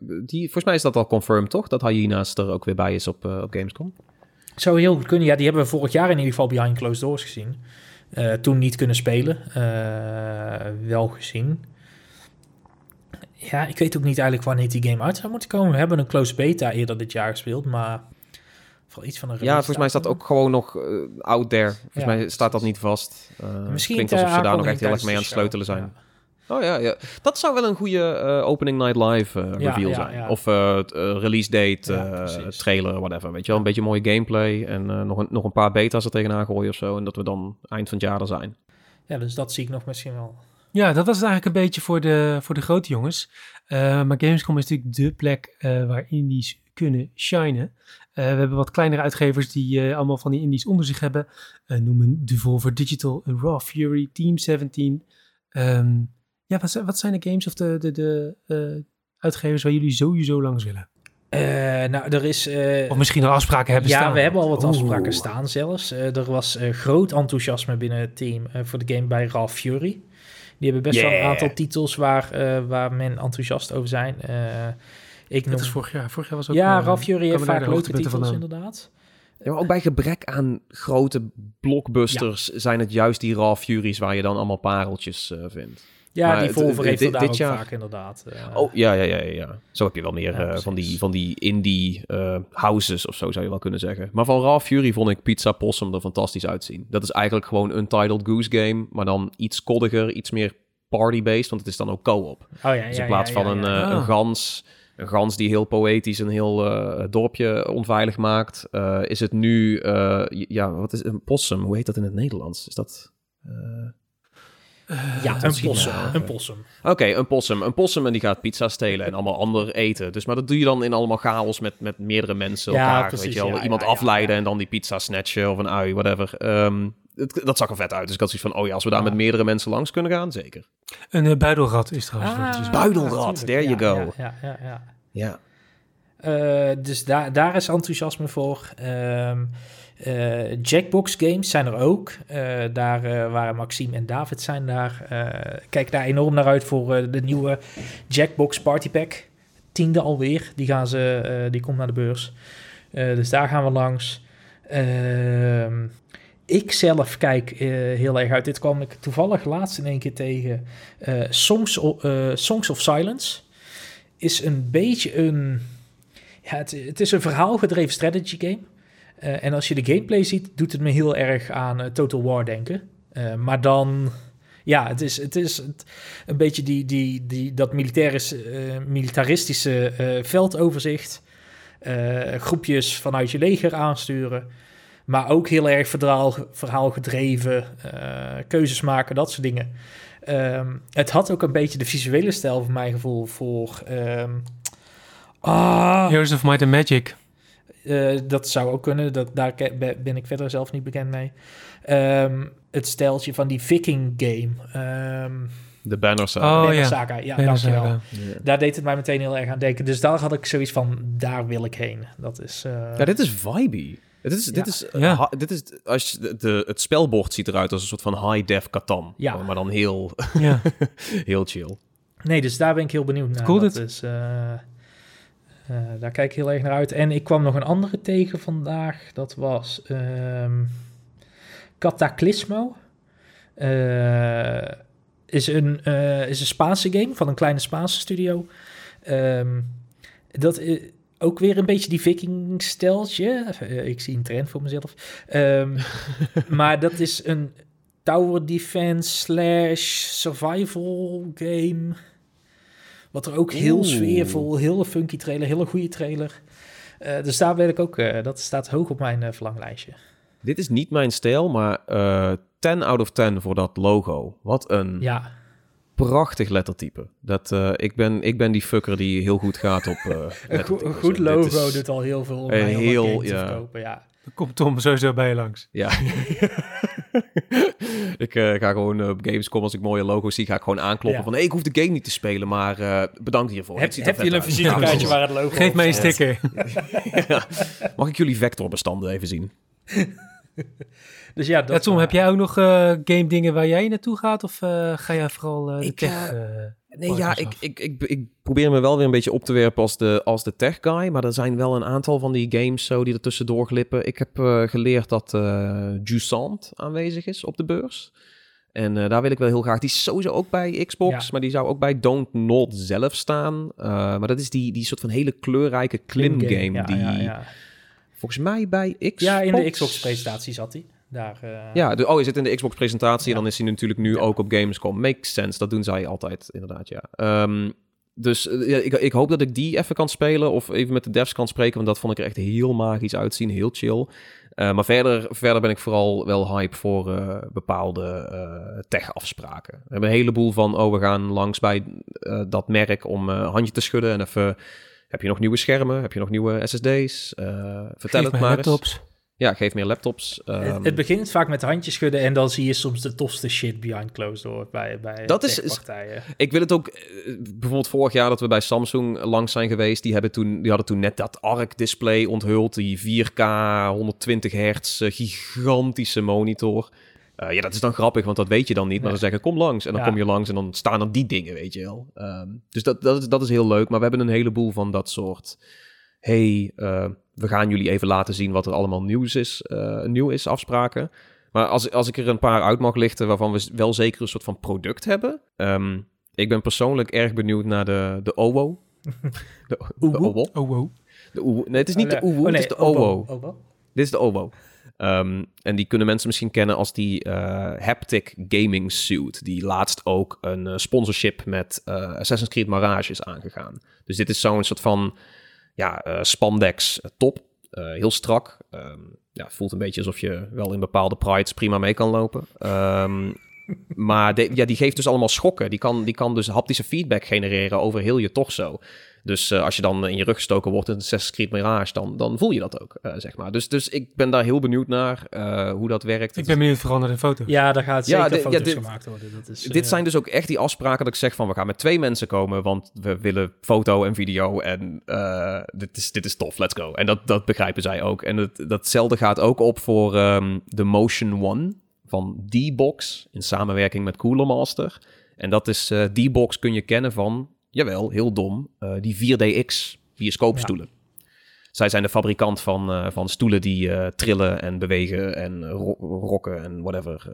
die, volgens mij is dat al confirmed, toch? Dat Hyena's er ook weer bij is op, op Gamescom. Zou heel goed kunnen. Ja, die hebben we vorig jaar in ieder geval behind closed doors gezien. toen niet kunnen spelen. wel gezien ja, ik weet ook niet eigenlijk wanneer die game uit zou moeten komen. We hebben een close beta eerder dit jaar gespeeld, maar voor iets van een Ja, volgens mij staat ook gewoon nog uh, out there. Volgens mij staat dat niet vast. Uh, Misschien klinkt alsof ze daar nog echt heel erg mee aan het sleutelen zijn. Oh ja, ja, dat zou wel een goede uh, opening night live reveal zijn. Of release date, trailer, whatever. Weet je wel, een beetje mooie gameplay en nog, een, nog een paar beta's er tegenaan gooien of zo. En dat we dan eind van het jaar er zijn. Ja, dus dat zie ik nog misschien wel. Ja, dat was het eigenlijk een beetje voor de, voor de grote jongens. Uh, maar Gamescom is natuurlijk de plek uh, waar indies kunnen shinen. Uh, we hebben wat kleinere uitgevers die allemaal van die indies onder zich hebben. noemen Devolver Digital, Raw Fury, Team 17. Um, ehm, ja, wat, wat, zijn de games of de, de, de uitgevers waar jullie sowieso langs willen? nou, er is... of misschien al afspraken hebben ja, staan. Ja, we hebben al wat afspraken staan zelfs. er was groot enthousiasme binnen het team voor de game bij Ralph Fury. Die hebben best wel een aantal titels waar, waar men enthousiast over zijn. ik noem... Dat is vorig jaar. Vorig jaar was ook... Ja, Ralph Fury heeft vaak leuke titels inderdaad. Ja, maar ook bij gebrek aan grote blockbusters zijn het juist die Raw Furies waar je dan allemaal pareltjes uh, vindt. Ja, maar die Volvo heeft dit, dit jaar... vaak inderdaad. Uh, oh, ja, ja, ja, ja. Zo heb je wel meer ja, uh, van, die, van die indie houses of zo zou je wel kunnen zeggen. Maar van Raw Fury vond ik Pizza Possum er fantastisch uitzien. Dat is eigenlijk gewoon een Titled Goose Game, maar dan iets koddiger, iets meer party-based, want het is dan ook co-op. Oh, ja, dus in plaats van een, een oh. gans een gans die heel poëtisch een heel uh, dorpje onveilig maakt. Uh, is het nu, uh, ja, wat is een possum? Hoe heet dat in het Nederlands? Is dat... ja, een possum. een possum. Oké, een possum. Een possum en die gaat pizza stelen en allemaal ander eten. Dus, maar dat doe je dan in allemaal chaos met, met meerdere mensen ja, elkaar. Precies, weet je wel, ja, iemand afleiden en dan die pizza snatchen of een ui, whatever. Um, het, dat zag er vet uit. Dus ik had zoiets van, oh ja, als we daar met meerdere mensen langs kunnen gaan, zeker. Een uh, buidelrat is trouwens. Ah, buidelrat, there you go. Ja, ja, ja. ja. Uh, dus daar, daar is enthousiasme voor. Um, uh, Jackbox games zijn er ook. Uh, daar waren Maxime en David zijn daar. kijk daar enorm naar uit voor de nieuwe Jackbox Party Pack. Tiende alweer. Die, gaan ze, die komt naar de beurs. dus daar gaan we langs. Ehm, ik zelf kijk heel erg uit. Dit kwam ik toevallig laatst in één keer tegen. Songs, Songs of Silence is een beetje een ja, het, het is een verhaalgedreven strategy game. Uh, en als je de gameplay ziet, doet het me heel erg aan uh, Total War denken. Uh, maar dan, ja, het is, het is een beetje die, die, die, dat militaristische veldoverzicht. groepjes vanuit je leger aansturen. Maar ook heel erg verhaal, verhaalgedreven, keuzes maken, dat soort dingen. Um, het had ook een beetje de visuele stijl, voor mijn gevoel, voor... Um, Ah. Heroes of Might and Magic. Uh, dat zou ook kunnen. Dat, daar ben ik verder zelf niet bekend mee. Um, het steltje van die Viking game. Um, de Banner Saga. Oh, Banner ja. Saga, ja, Banner dankjewel. Saga. Daar deed het mij meteen heel erg aan denken. Dus daar had ik zoiets van, daar wil ik heen. Dat is... Uh... Ja, dit is vibey. Dit is, dit is, ja. dit is als je de, de, het spelbord ziet eruit als een soort van high-def Catan. Ja. Maar dan heel, ja. heel chill. Nee, dus daar ben ik heel benieuwd naar. Cool dat is... Uh, uh, daar kijk ik heel erg naar uit. En ik kwam nog een andere tegen vandaag. Dat was um, Cataclysmo. Uh, is, een, uh, is een Spaanse game van een kleine Spaanse studio. Um, dat is ook weer een beetje die viking-steltje. ik zie een trend voor mezelf. Um, maar dat is een tower defense slash survival game. Wat er ook heel sfeervol, heel funky trailer, hele goede trailer. Uh, dus daar wil ik ook, uh, dat staat hoog op mijn uh, verlanglijstje. Dit is niet mijn stijl, maar 10 out of 10 voor dat logo. Wat een ja. prachtig lettertype. Dat, ik, ben, ik ben die fucker die heel goed gaat op Een go goed logo is, doet al heel veel om heel, ja. te verkopen, ja. Dan komt Tom sowieso bij je langs. Ja. ik uh, ga gewoon uh, op Gamescom, als ik mooie logo's zie, ga ik gewoon aankloppen ja. van... hey, ik hoef de game niet te spelen, maar uh, bedankt hiervoor. Heb, heb je een visitekaartje waar het logo Geef mij een sticker. ja. Mag ik jullie vectorbestanden even zien? dus ja, dat... Tom, heb jij ook nog game dingen waar jij naartoe gaat? Of ga jij vooral de ik, tech... Nee, ja, ik, ik, ik, ik, probeer me wel weer een beetje op te werpen als de, als de tech guy. Maar er zijn wel een aantal van die games zo die er tussendoor glippen. Ik heb uh, geleerd dat uh, Jusant aanwezig is op de beurs. En uh, daar wil ik wel heel graag. Die is sowieso ook bij Xbox, ja. maar die zou ook bij Don't Not zelf staan. maar dat is die, die soort van hele kleurrijke klim game. Ja, die ja, volgens mij bij Xbox... Ja, in de Xbox-presentatie zat hij. Daar, uh... Ja, de, oh, je zit in de Xbox-presentatie en dan is hij natuurlijk nu ook op Gamescom. Makes sense, dat doen zij altijd, inderdaad, ja. Um, dus ja, ik, ik, hoop dat ik die even kan spelen of even met de devs kan spreken, want dat vond ik er echt heel magisch uitzien, heel chill. Uh, maar verder, verder ben ik vooral wel hype voor uh, bepaalde tech-afspraken. We hebben een heleboel van, oh, we gaan langs bij dat merk om handje te schudden en even... Heb je nog nieuwe schermen? Heb je nog nieuwe SSD's? vertel Geef het maar laptops. eens. Ja, geef meer laptops. Het, Ehm, het begint vaak met handjes schudden en dan zie je soms de tofste shit behind closed door bij, bij Dat is- partijen. Ik wil het ook, eh, bijvoorbeeld vorig jaar dat we bij Samsung langs zijn geweest, die, hebben toen, die hadden toen net dat ARC-display onthuld, die 4K, 120 hertz, eh, gigantische monitor. Eh, ja, dat is dan grappig, want dat weet je dan niet. Maar Nee. dan zeggen, kom langs. En dan Ja. kom je langs en dan staan er die dingen, weet je wel. Ehm, dus dat, dat, is, dat is heel leuk. Maar we hebben een heleboel van dat soort... hey, we gaan jullie even laten zien wat er allemaal nieuws is, eh, nieuw is, afspraken. Maar als, als ik er een paar uit mag lichten waarvan we wel zeker een soort van product hebben. Ehm, ik ben persoonlijk erg benieuwd naar de, de OWO. De? OWO. Oh. De OWO. Nee, het is niet de Oh, nee. OWO, Oh, het is de. OWO. Dit is de OWO. Ehm, en die kunnen mensen misschien kennen als die eh, haptic gaming suit. Die laatst ook een eh, sponsorship met eh, Assassin's Creed Mirage is aangegaan. Dus dit is zo'n soort van ja, eh, spandex eh, top. Eh, heel strak. Ehm, ja, voelt een beetje alsof je wel in bepaalde prides prima mee kan lopen. Ehm, maar de- ja, die geeft dus allemaal schokken. Die kan, die kan dus haptische feedback genereren over heel je torso. Dus eh, als je dan in je rug gestoken wordt in Assassin's Creed Mirage, dan, dan voel je dat ook, eh, zeg maar. Dus, dus ik ben daar heel benieuwd naar eh, hoe dat werkt. Ik ben benieuwd vooral naar de foto. Ja, daar gaat Ja, zeker ja, foto's dit- gemaakt worden. Dat is, Dit zijn dus ook echt die afspraken dat ik zeg van... we gaan met twee mensen komen, want we willen foto en video... en eh, dit, is, dit is tof, let's go. En dat, dat begrijpen zij ook. En het, datzelfde gaat ook op voor ehm, de Motion One van D-Box... in samenwerking met Cooler Master. En dat is... eh D-Box kun je kennen van, jawel, heel dom... eh, die 4DX bioscoopstoelen. Zij zijn de fabrikant van, eh, van stoelen die trillen en bewegen en ro- rocken en whatever.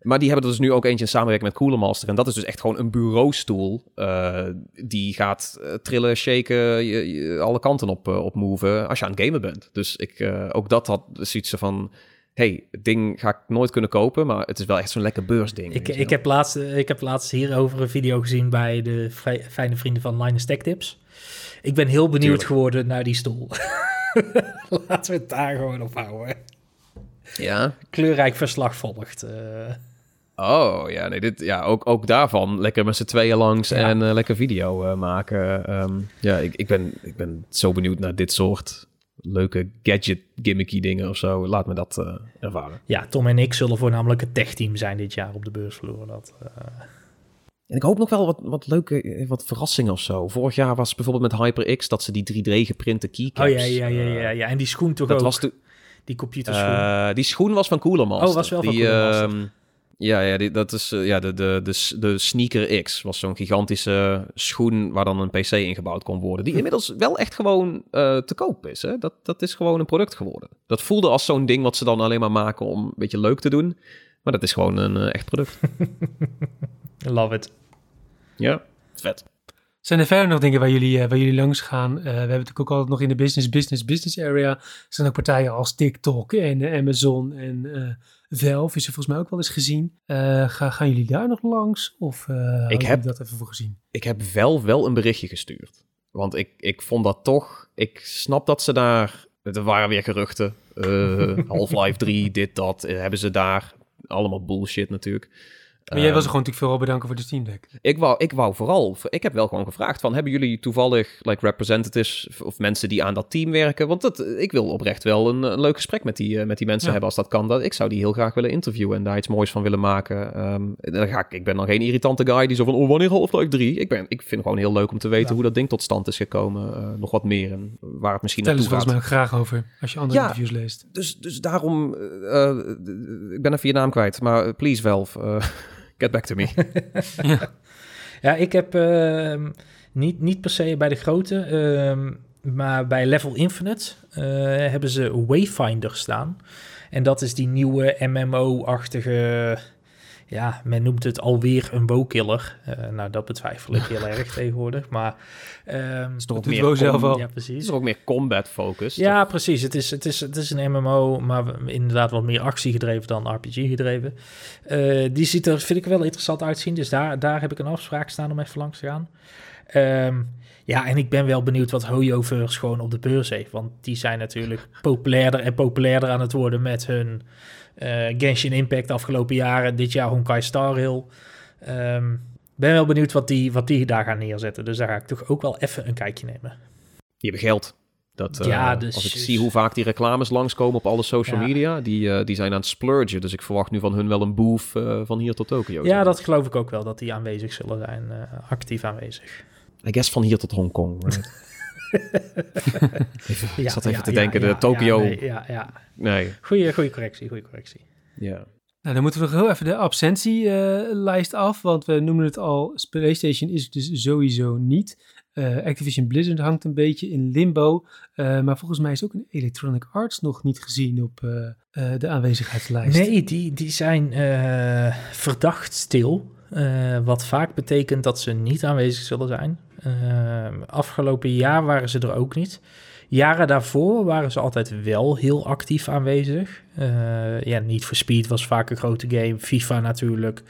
Maar die hebben er dus nu ook eentje in samenwerking met Cooler Master. En dat is dus echt gewoon een bureaustoel. die gaat trillen, shaken, je, je- alle kanten op, op moven als je aan het gamen bent. Dus ik, ook dat had zoiets van... hey, het ding ga ik nooit kunnen kopen, maar het is wel echt zo'n lekker beursding. Ik, je ik, heb laatst, eh, ik heb laatst hierover een video gezien bij de fij- fijne vrienden van Linus Tech Tips. Ik ben heel benieuwd Tuurlijk. geworden naar die stoel. Laten we het daar gewoon op houden. Ja, Kleurrijk verslag volgt. eh. Oh, ja, nee, dit, ja ook, ook daarvan lekker met z'n tweeën langs Ja. en eh, lekker video eh, maken. Ehm, ja, ik, ik, ben, ik ben zo benieuwd naar dit soort leuke gadget gimmicky dingen of zo. Laat me dat eh, ervaren. ja, Tom en ik zullen voornamelijk het techteam zijn dit jaar op de beursvloer. Dat, eh, En ik hoop nog wel wat, wat leuke eh, wat verrassingen of zo. Vorig jaar was bijvoorbeeld met HyperX dat ze die 3D geprinte keycaps... oh ja, ja, ja, ja, ja. En die schoen toch dat ook? was toen... die computerschoen. Eh, die schoen was van Cooler Master. Oh, was wel van die, Cooler Master. ehm, ja, ja die, dat is eh, ja, de, de, de, de Sneaker X. Was zo'n gigantische schoen waar dan een PC ingebouwd kon worden. Die inmiddels wel echt gewoon eh, te koop is. Hè? Dat, dat is gewoon een product geworden. Dat voelde als zo'n ding wat ze dan alleen maar maken om een beetje leuk te doen. Maar dat is gewoon een eh, echt product. Love it. ja, vet. Zijn er verder nog dingen waar jullie, eh, waar jullie langs gaan? Eh, we hebben natuurlijk ook altijd nog in de business, business, business area. Er zijn ook partijen als TikTok en eh, Amazon en Velve is er volgens mij ook wel eens gezien. Ga, gaan jullie daar nog langs? Of houden heb- dat even voor gezien? ik heb wel wel een berichtje gestuurd. Want ik, ik vond dat toch... Ik snap dat ze daar... Er waren weer geruchten. Half-Life 3, dit, dat. hebben ze daar. Allemaal bullshit natuurlijk. Maar jij Ehm, was er gewoon natuurlijk vooral bedanken voor de Steam Deck. ik, wou, ik wou vooral... Ik heb wel gewoon gevraagd van... Hebben jullie toevallig like representatives of- mensen die aan dat team werken? Want dat, ik wil oprecht wel een, een leuk gesprek met die, eh, met die mensen Ja. hebben als dat kan. Dat, ik zou die heel graag willen interviewen en daar iets moois van willen maken. Ehm, dan ga ik, ik ben dan geen irritante guy die zo van... Oh, wanneer Half-Life 3? Ik, ben, ik vind het gewoon heel leuk om te weten Ja. hoe dat ding tot stand is gekomen. eh, nog wat meer en waar het misschien Vertel naartoe volgens gaat. mij ook graag over, als je andere Ja. interviews leest. Dus, dus daarom... eh, ik ben even je naam kwijt. Maar please, eh, get back to me. Ja, ik heb ehm, niet, niet per se bij de grote, ehm, maar bij Level Infinite eh, hebben ze Wayfinder staan. En dat is die nieuwe MMO-achtige, ja, men noemt het alweer een bowkiller. Eh nou, dat betwijfel ik heel erg tegenwoordig, maar... ehm, is toch meer zelf al. ja, Het precies. is ook meer combat focused. Ja, precies. Het is, het, is, het is een MMO, maar inderdaad wat meer actie gedreven dan RPG gedreven. Eh, die ziet er, vind ik, wel interessant uitzien. Dus daar, daar heb ik een afspraak staan om even langs te gaan. Ehm, ja, en ik ben wel benieuwd wat Hoyoverse gewoon op de beurs heeft. Want die zijn natuurlijk populairder en populairder aan het worden met hun Genshin Impact afgelopen jaren. Dit jaar Honkai Star Rail. Ehm, ben wel benieuwd wat die, wat die daar gaan neerzetten. Dus daar ga ik toch ook wel even een kijkje nemen. Die hebben geld. Dat, ja, dus, als ik zie hoe vaak die reclames langskomen op alle social media, die, die zijn aan het splurgen. Dus ik verwacht nu van hun wel een boof van hier tot Tokio. Ja, dat geloof ik ook wel, dat die aanwezig zullen zijn, actief aanwezig. I guess van hier tot Hongkong. ik zat even te denken, de Tokio... nee, ja, ja. Nee. Goeie, goeie correctie, goede correctie. Ja. Nou, dan moeten we nog heel even de absentielijst uh, af, want we noemen het al, PlayStation is het dus sowieso niet. Uh, Activision Blizzard hangt een beetje in limbo, uh, maar volgens mij is ook een Electronic Arts nog niet gezien op uh, de aanwezigheidslijst. Nee, die, die zijn verdacht stil, wat vaak betekent dat ze niet aanwezig zullen zijn. Afgelopen jaar waren ze er ook niet. Jaren daarvoor waren ze altijd wel heel actief aanwezig. Uh, ja, niet for Speed was vaak een grote game. FIFA natuurlijk.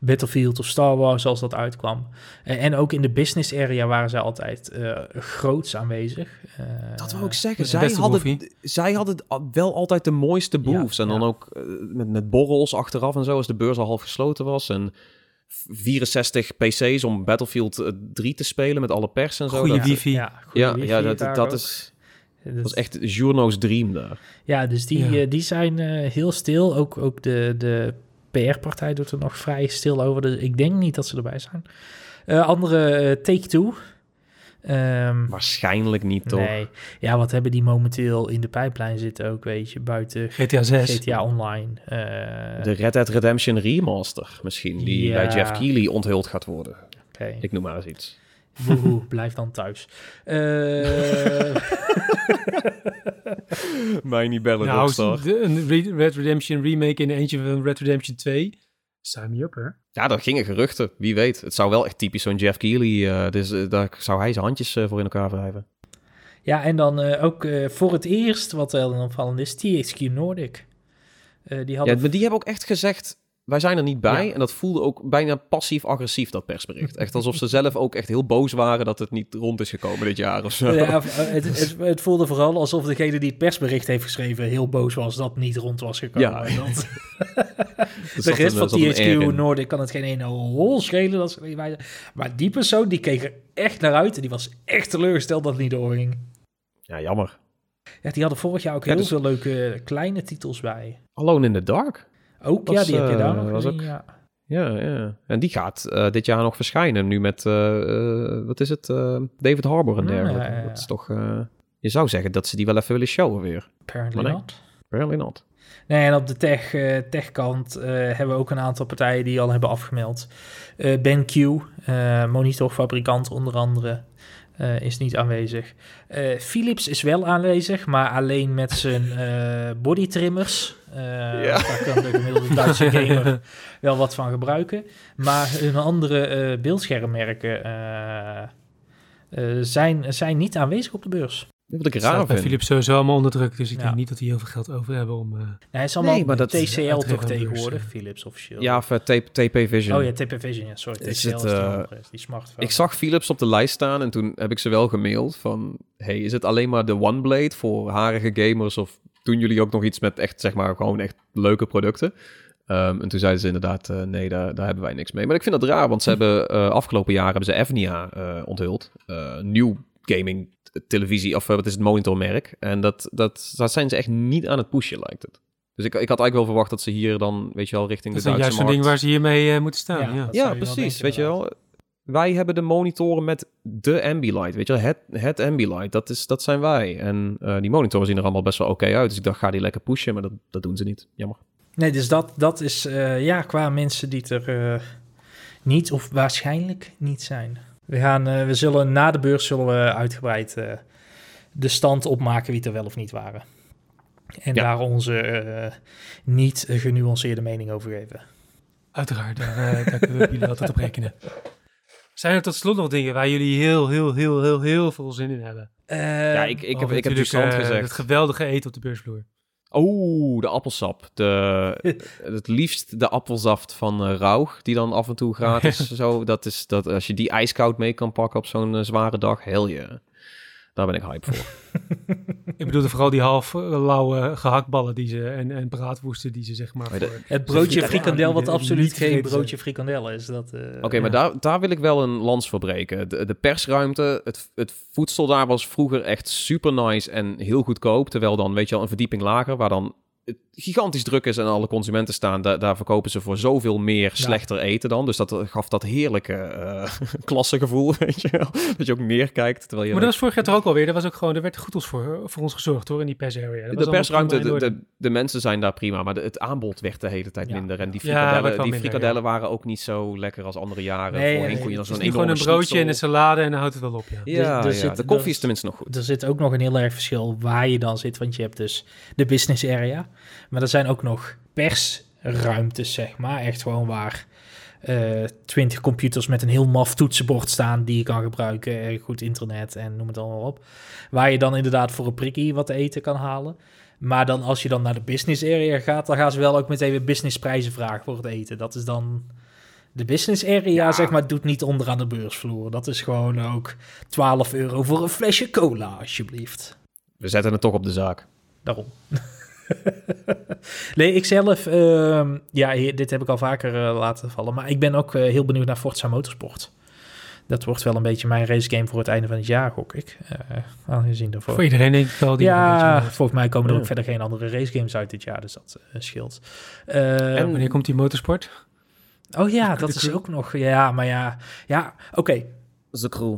Battlefield of Star Wars als dat uitkwam. Uh, en ook in de business area waren ze altijd uh, groots aanwezig. dat wil ik zeggen. Zij hadden, zij hadden wel altijd de mooiste booths. Ja, en dan ja. ook met, met borrels achteraf en zo, als de beurs al half gesloten was. En 64 PC's om Battlefield 3 te spelen met alle pers en zo. Goeie wifi. Ja, ja, ja, dat, dat is dat was echt Journo's dream daar. Ja, dus die, ja. Uh, die zijn uh, heel stil. Ook, ook de, de PR-partij doet er nog vrij stil over. Dus ik denk niet dat ze erbij zijn. Uh, andere Take-Two. Um, Waarschijnlijk niet, toch? Nee. Ja, wat hebben die momenteel in de pijplijn zitten ook, weet je, buiten GTA 6. GTA Online. de Red Dead Redemption Remaster misschien, die ja. bij Jeff Keighley onthuld gaat worden. Okay. Ik noem maar eens iets. Woehoe, blijf dan thuis. Uh... Mij niet bellen, nou, een Red Redemption remake in eentje van Red Redemption 2. Sign me up, hè? Ja, dat gingen geruchten. Wie weet. Het zou wel echt typisch zo'n Jeff Keighley... Uh, dus uh, daar zou hij zijn handjes uh, voor in elkaar wrijven. Ja, en dan ook voor het eerst, wat wel een opvallend is, THQ Nordic. die hadden... Ja, maar die hebben ook echt gezegd wij zijn er niet bij. En dat voelde ook bijna passief-agressief, dat persbericht. Echt alsof ze zelf ook echt heel boos waren dat het niet rond is gekomen dit jaar of zo. Ja, het, het, het, voelde vooral alsof degene die het persbericht heeft geschreven heel boos was dat niet rond was gekomen. Ja. Dat... de rest van THQ Noorden kan het geen ene hol schelen. Dat ze, maar die persoon die keek er echt naar uit en die was echt teleurgesteld dat het niet doorging. Ja, jammer. Ja, die hadden vorig jaar ook heel dus... veel leuke kleine titels bij. Alone in the Dark. Ook, ja, die heb je daar uh, nog gezien, ook, ja. Ja, ja. En die gaat uh, dit jaar nog verschijnen. Nu met, uh, wat is het? David Harbour en ah, dergelijke. Ja, ja, dat is toch... je zou zeggen dat ze die wel even willen showen weer. Apparently nee, not. Apparently not. Nee, en op de tech, techkant hebben we ook een aantal partijen die al hebben afgemeld. BenQ, monitorfabrikant onder andere, uh, is niet aanwezig. Uh, Philips is wel aanwezig, maar alleen met zijn uh, bodytrimmers. Ja. Daar kan de gemiddelde Duitse gamer wel wat van gebruiken. Maar hun andere beeldschermmerken zijn, zijn niet aanwezig op de beurs. Wat ik raar vind. Philips sowieso allemaal onder druk, dus ik denk niet dat die heel veel geld over hebben om... Uh... Nee, het is allemaal nee, maar dat TCL toch tegenwoordig, Philips officieel. Ja, of uh, TP Vision. Oh ja, TP Vision, ja, sorry. TCL is, het, uh, is die smartphone. Ik zag Philips op de lijst staan en toen heb ik ze wel gemaild van... Hey, is het alleen maar de OneBlade voor harige gamers of doen jullie ook nog iets met echt, zeg maar, gewoon echt leuke producten? Um, en toen zeiden ze inderdaad, uh, nee, daar, daar hebben wij niks mee. Maar ik vind dat raar, want ze hebben uh, afgelopen jaar hebben ze Evnia uh, onthuld. nieuw gaming televisie, of wat is het, monitormerk. En dat, dat, dat zijn ze echt niet aan het pushen, lijkt het. Dus ik, ik had eigenlijk wel verwacht dat ze hier dan, weet je wel, richting dat de Duitse markt... Dat is juist zo'n ding waar ze hiermee uh, moeten staan, ja. Ja, ja precies, weet je wel. Wij hebben de monitoren met de Ambilight, weet je wel. Het, het Ambilight, dat, is, dat zijn wij. En uh, die monitoren zien er allemaal best wel oké okay uit. Dus ik dacht, ga die lekker pushen, maar dat, dat doen ze niet. Jammer. Nee, dus dat, dat is, uh, ja, qua mensen die er niet of waarschijnlijk niet zijn. We, gaan, uh, we zullen na de beurs zullen we uitgebreid uh, de stand opmaken wie er wel of niet waren. En ja. daar onze uh, niet genuanceerde mening over geven. Uiteraard, daar, daar kunnen we jullie altijd op rekenen. Zijn er tot slot nog dingen waar jullie heel, heel, heel, heel, heel veel zin in hebben? ja, ik, ik heb, ik heb stand gezegd. Het geweldige eten op de beursvloer. Oh, de appelsap. De, het liefst de appelsaft van uh, die dan af en toe gratis zo. Dat is dat als je die ijskoud mee kan pakken op zo'n uh, zware dag, heel je. Daar ben ik hype voor. ik bedoelde vooral die half lauwe gehaktballen die ze, en, en braadwoesten die ze zeg maar... Voor, het broodje frikandel wat absoluut geen broodje frikandel is. Uh, Oké, maar daar, daar wil ik wel een lans voor breken. De, de persruimte, het, het voedsel daar was vroeger echt super nice en heel goedkoop. Terwijl dan, weet je wel, een verdieping lager, waar dan gigantisch druk is en alle consumenten staan, daar, daar verkopen ze voor zoveel meer slechter eten dan. Dus dat gaf dat heerlijke uh, klassengevoel, weet je wel. Dat je ook neerkijkt. Terwijl je maar dat was vorig jaar toch ook alweer. Er was ook gewoon, er werd goed voor, voor ons gezorgd hoor, in die persarea. De persruimte, de, de, de, mensen zijn daar prima, maar het aanbod werd de hele tijd minder. En die frikadellen, die minder, frikadellen waren ook niet zo lekker als andere jaren. Nee, Voorheen kon je dan zo'n gewoon een broodje en een salade en dan houdt het wel op, ja. Ja, dus, de koffie is tenminste nog goed. Er zit ook nog een heel erg verschil waar je dan zit, want je hebt dus de business area, maar er zijn ook nog persruimtes, zeg maar. Echt gewoon waar uh, eh, 20 computers met een heel maf toetsenbord staan die je kan gebruiken. Goed internet en noem het allemaal op. Waar je dan inderdaad voor een prikkie wat eten kan halen. Maar dan als je dan naar de business area gaat, dan gaan ze wel ook meteen weer businessprijzen vragen voor het eten. Dat is dan... De business area, zeg maar, doet niet onder aan de beursvloer. Dat is gewoon ook 12 euro voor een flesje cola, alsjeblieft. We zetten het toch op de zaak. Daarom. nee, ik zelf, uh, ja, dit heb ik al vaker uh, laten vallen. Maar ik ben ook uh, heel benieuwd naar Forza Motorsport. Dat wordt wel een beetje mijn racegame voor het einde van het jaar, gok ik. Uh, aangezien daarvoor. Voor iedereen denk ik wel. Die ja, volgens mij komen er ook verder geen andere racegames uit dit jaar, dus dat scheelt. en ehm, wanneer komt die motorsport? Oh ja, dat is ook nog. Ja, maar ja, ja, oké. Okay. crew.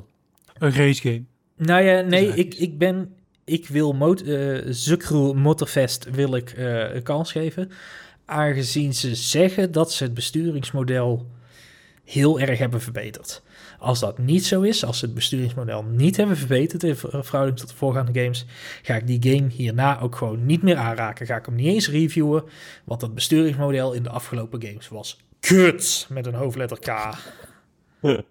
Een racegame. Nou ja, nee, ik, ik ben ik wil mot uh, Motorfest wil ik uh, een kans geven. Aangezien ze zeggen dat ze het besturingsmodel heel erg hebben verbeterd. Als dat niet zo is, als ze het besturingsmodel niet hebben verbeterd in verhouding tot de voorgaande games, ga ik die game hierna ook gewoon niet meer aanraken. Ga ik hem niet eens reviewen, want dat besturingsmodel in de afgelopen games was kut met een hoofdletter K.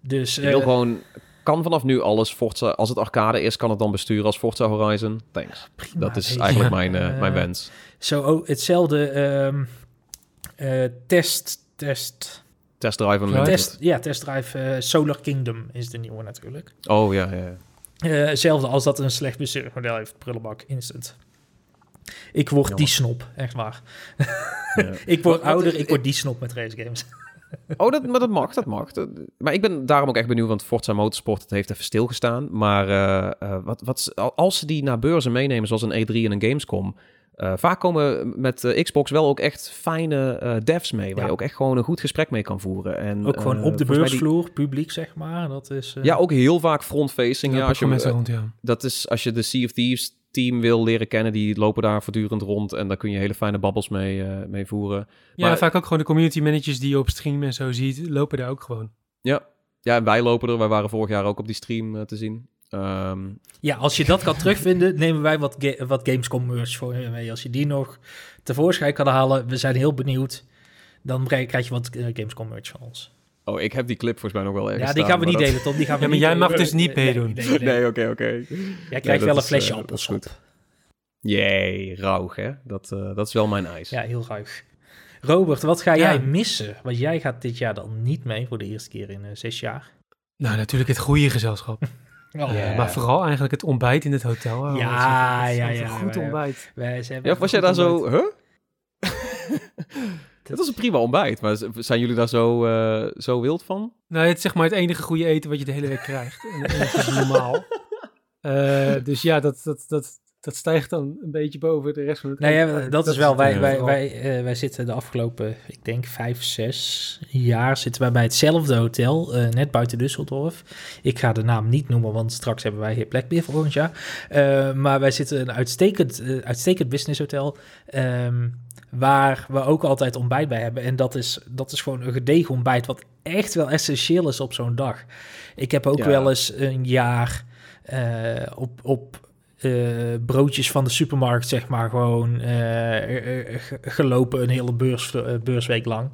dus, uh, wil eh, gewoon kan vanaf nu alles Forza, als het arcade is, kan het dan besturen als Forza Horizon? Thanks. Prima, dat is eigenlijk mijn, uh, mijn wens. Zo, oh, hetzelfde um, uh, test, test... Test Drive Unlimited. Test, ja, Test Drive uh, Solar Kingdom is de nieuwe natuurlijk. Oh, ja, ja. hetzelfde als dat een slecht besturingsmodel heeft, prullenbak, instant. Ik word die snop, echt waar. Ja. ik word ouder, ik word die snop met race games. Oh, dat, maar dat mag, dat mag. maar ik ben daarom ook echt benieuwd, want Forza Motorsport het heeft even stilgestaan. Maar uh, wat, wat, als ze die naar beurzen meenemen, zoals een E3 en een Gamescom... Uh, vaak komen met Xbox wel ook echt fijne devs mee, waar je ook echt gewoon een goed gesprek mee kan voeren. En, ook gewoon op de beursvloer, publiek zeg maar. Dat is, Ja, ook heel vaak front-facing. Ja, als je, rond, ja. Dat is als je de Sea of Thieves team wil leren kennen, die lopen daar voortdurend rond en daar kun je hele fijne babbels mee, uh, mee voeren. Ja, maar, vaak ook gewoon de community managers die je op stream en zo ziet, lopen daar ook gewoon. Ja, ja en wij lopen er. Wij waren vorig jaar ook op die stream uh, te zien. Um, ja, als je dat kan terugvinden, nemen wij wat, ga wat Gamescom merch voor je mee. Als je die nog tevoorschijn kan halen, we zijn heel benieuwd. Dan krijg je wat uh, Gamescom merch van ons. Oh, ik heb die clip volgens mij nog wel ergens Ja, die gaan we niet delen, Tom. Die gaan we ja, maar jij mag dus niet meedoen. Nee, oké, oké. Jij krijgt wel een flesje uh, appelsap. Jee, rauw, hè? Dat, uh, dat is wel mijn ijs. Ja, heel ruig. Robert, wat ga jij missen? Want jij gaat dit jaar dan niet mee voor de eerste keer in uh, zes jaar. Nou, natuurlijk het goede gezelschap. Oh, ja, maar vooral eigenlijk het ontbijt in het hotel. Oh, ja, ja, ja. goed ontbijt. Wij, ja, was jij daar zo... Huh? Dat was een prima ontbijt, maar zijn jullie daar zo, uh, zo wild van? Nou, het is zeg maar het enige goede eten wat je de hele week krijgt. En dat is normaal. Uh, dus ja, dat, dat, dat, dat stijgt dan een beetje boven de rest van het Nee, ja, dat, dat, is wel, wij, wij, wij, uh, wij zitten de afgelopen, ik denk vijf, zes jaar zitten wij bij hetzelfde hotel, uh, net buiten Düsseldorf. Ik ga de naam niet noemen, want straks hebben wij hier plek meer voor ons jaar. Uh, maar wij zitten in een uitstekend, uitstekend business hotel. Um, waar we ook altijd ontbijt bij hebben. En dat is, dat is gewoon een gedegen ontbijt, wat echt wel essentieel is op zo'n dag. Ik heb ook wel eens een jaar uh, op, op broodjes van de supermarkt, zeg maar, gewoon uh, gelopen een hele beurs, beursweek lang.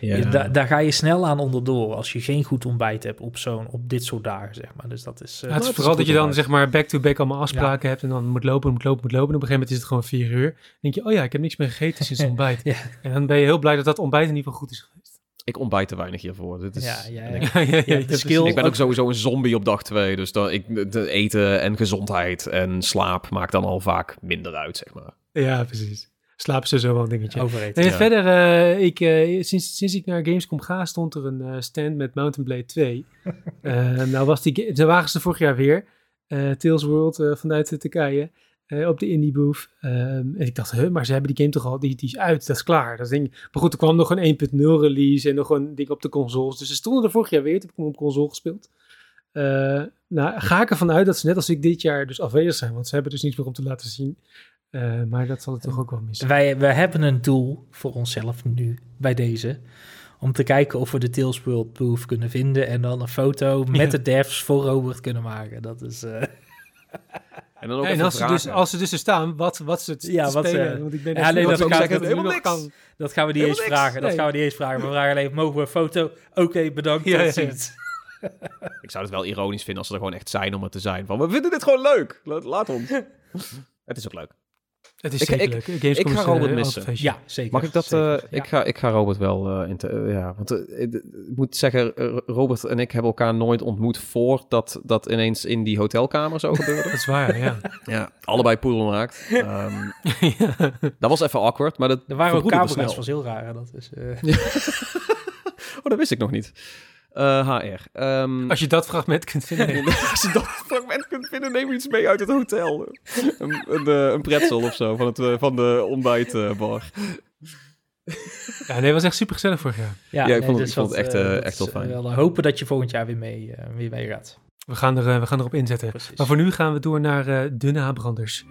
Ja. Da daar ga je snel aan onderdoor als je geen goed ontbijt hebt op, zo'n op dit soort dagen, zeg maar. Dus dat is... Ja, het is vooral dat je dan, zeg maar, back-to-back allemaal afspraken hebt en dan moet lopen, moet lopen, moet lopen. En op een gegeven moment is het gewoon vier uur. Dan denk je, oh ja, ik heb niks meer gegeten sinds ontbijt. En dan ben je heel blij dat dat ontbijt in ieder geval goed is geweest. Ik ontbijt te weinig hiervoor. Dit is, Ja, ja, ja. Ik, ja, ja, Ja, de ja, skill- ik ben ook sowieso een zombie op dag twee. Dus dan, ik, de eten en gezondheid en slaap maakt dan al vaak minder uit, zeg maar. Ja, precies. Slaap is sowieso wel een dingetje. Overeten. Ja. Verder, eh, ik, eh, sinds, sinds ik naar Gamescom ga, stond er een eh, stand met Mountain Blade 2. Eh, nou was die, ze wagen ze vorig jaar weer. eh Tales World eh, vanuit Turkije. Eh, op de indie booth. Ehm, en ik dacht, huh, maar ze hebben die game toch al, die, die is uit, dat is klaar. Dat is ding. Maar goed, er kwam nog een 1.0 release en nog een ding op de consoles. Dus ze stonden er vorig jaar weer, heb ik hem op console gespeeld. Eh, nou, ga ik ervan uit dat ze net als ik dit jaar dus afwezig zijn, want ze hebben dus niets meer om te laten zien. Eh, maar dat zal het toch ook wel missen. Wij, wij hebben een doel voor onszelf nu bij deze. Om te kijken of we de Tales World Booth kunnen vinden. En dan een foto met Ja. de devs voor Robert kunnen maken. Dat is. eh, En dan ook en even als ze, dus, als ze dus er staan, wat, wat ze te Ja, wat ze- spelen. want ik ben Ja, nee, benieuwd dat of kan- niks. dat gaan we niet eens Helemaal vragen. Dat gaan we niet eens vragen. We vragen alleen: mogen we een foto? Oké, bedankt. Ja. Ik zou het wel ironisch vinden als ze er gewoon echt zijn om het te zijn. Van, we vinden dit gewoon leuk. Laat, laat ons. het is ook leuk. Het is Ik- zeker ik- leuk. Gamescom ik ga Robert missen. Ja, zeker. Mag ik dat? zeker. eh, Ja. ik, ga, ik ga Robert wel eh, in te- eh, ja, want ik, ik moet zeggen, Robert en ik hebben elkaar nooit ontmoet voordat dat ineens in die hotelkamer zo gebeurde. Dat is waar, ja. ja, allebei poedelnaakt. Ehm ja. dat was even awkward, maar dat Er waren ook camera's, was heel raar. Dat is, eh, Oh, dat wist ik nog niet. Eh, HR. Ehm, Als je dat fragment kunt vinden. Als je dat fragment kunt vinden, neem iets mee uit het hotel. een, een, eh, een pretzel of zo van, het, eh, van de ontbijtbar. Ja, nee, het was echt super gezellig vorig jaar. ja, Ja, ik vond het- dus ik vond het wat, echt, eh, eh, echt wel is, fijn. eh, wel, eh, hopen dat je volgend jaar weer mee, eh, weer mee gaat. We gaan, er, eh, we gaan erop inzetten. Precies. Maar voor nu gaan we door naar eh de nabranders.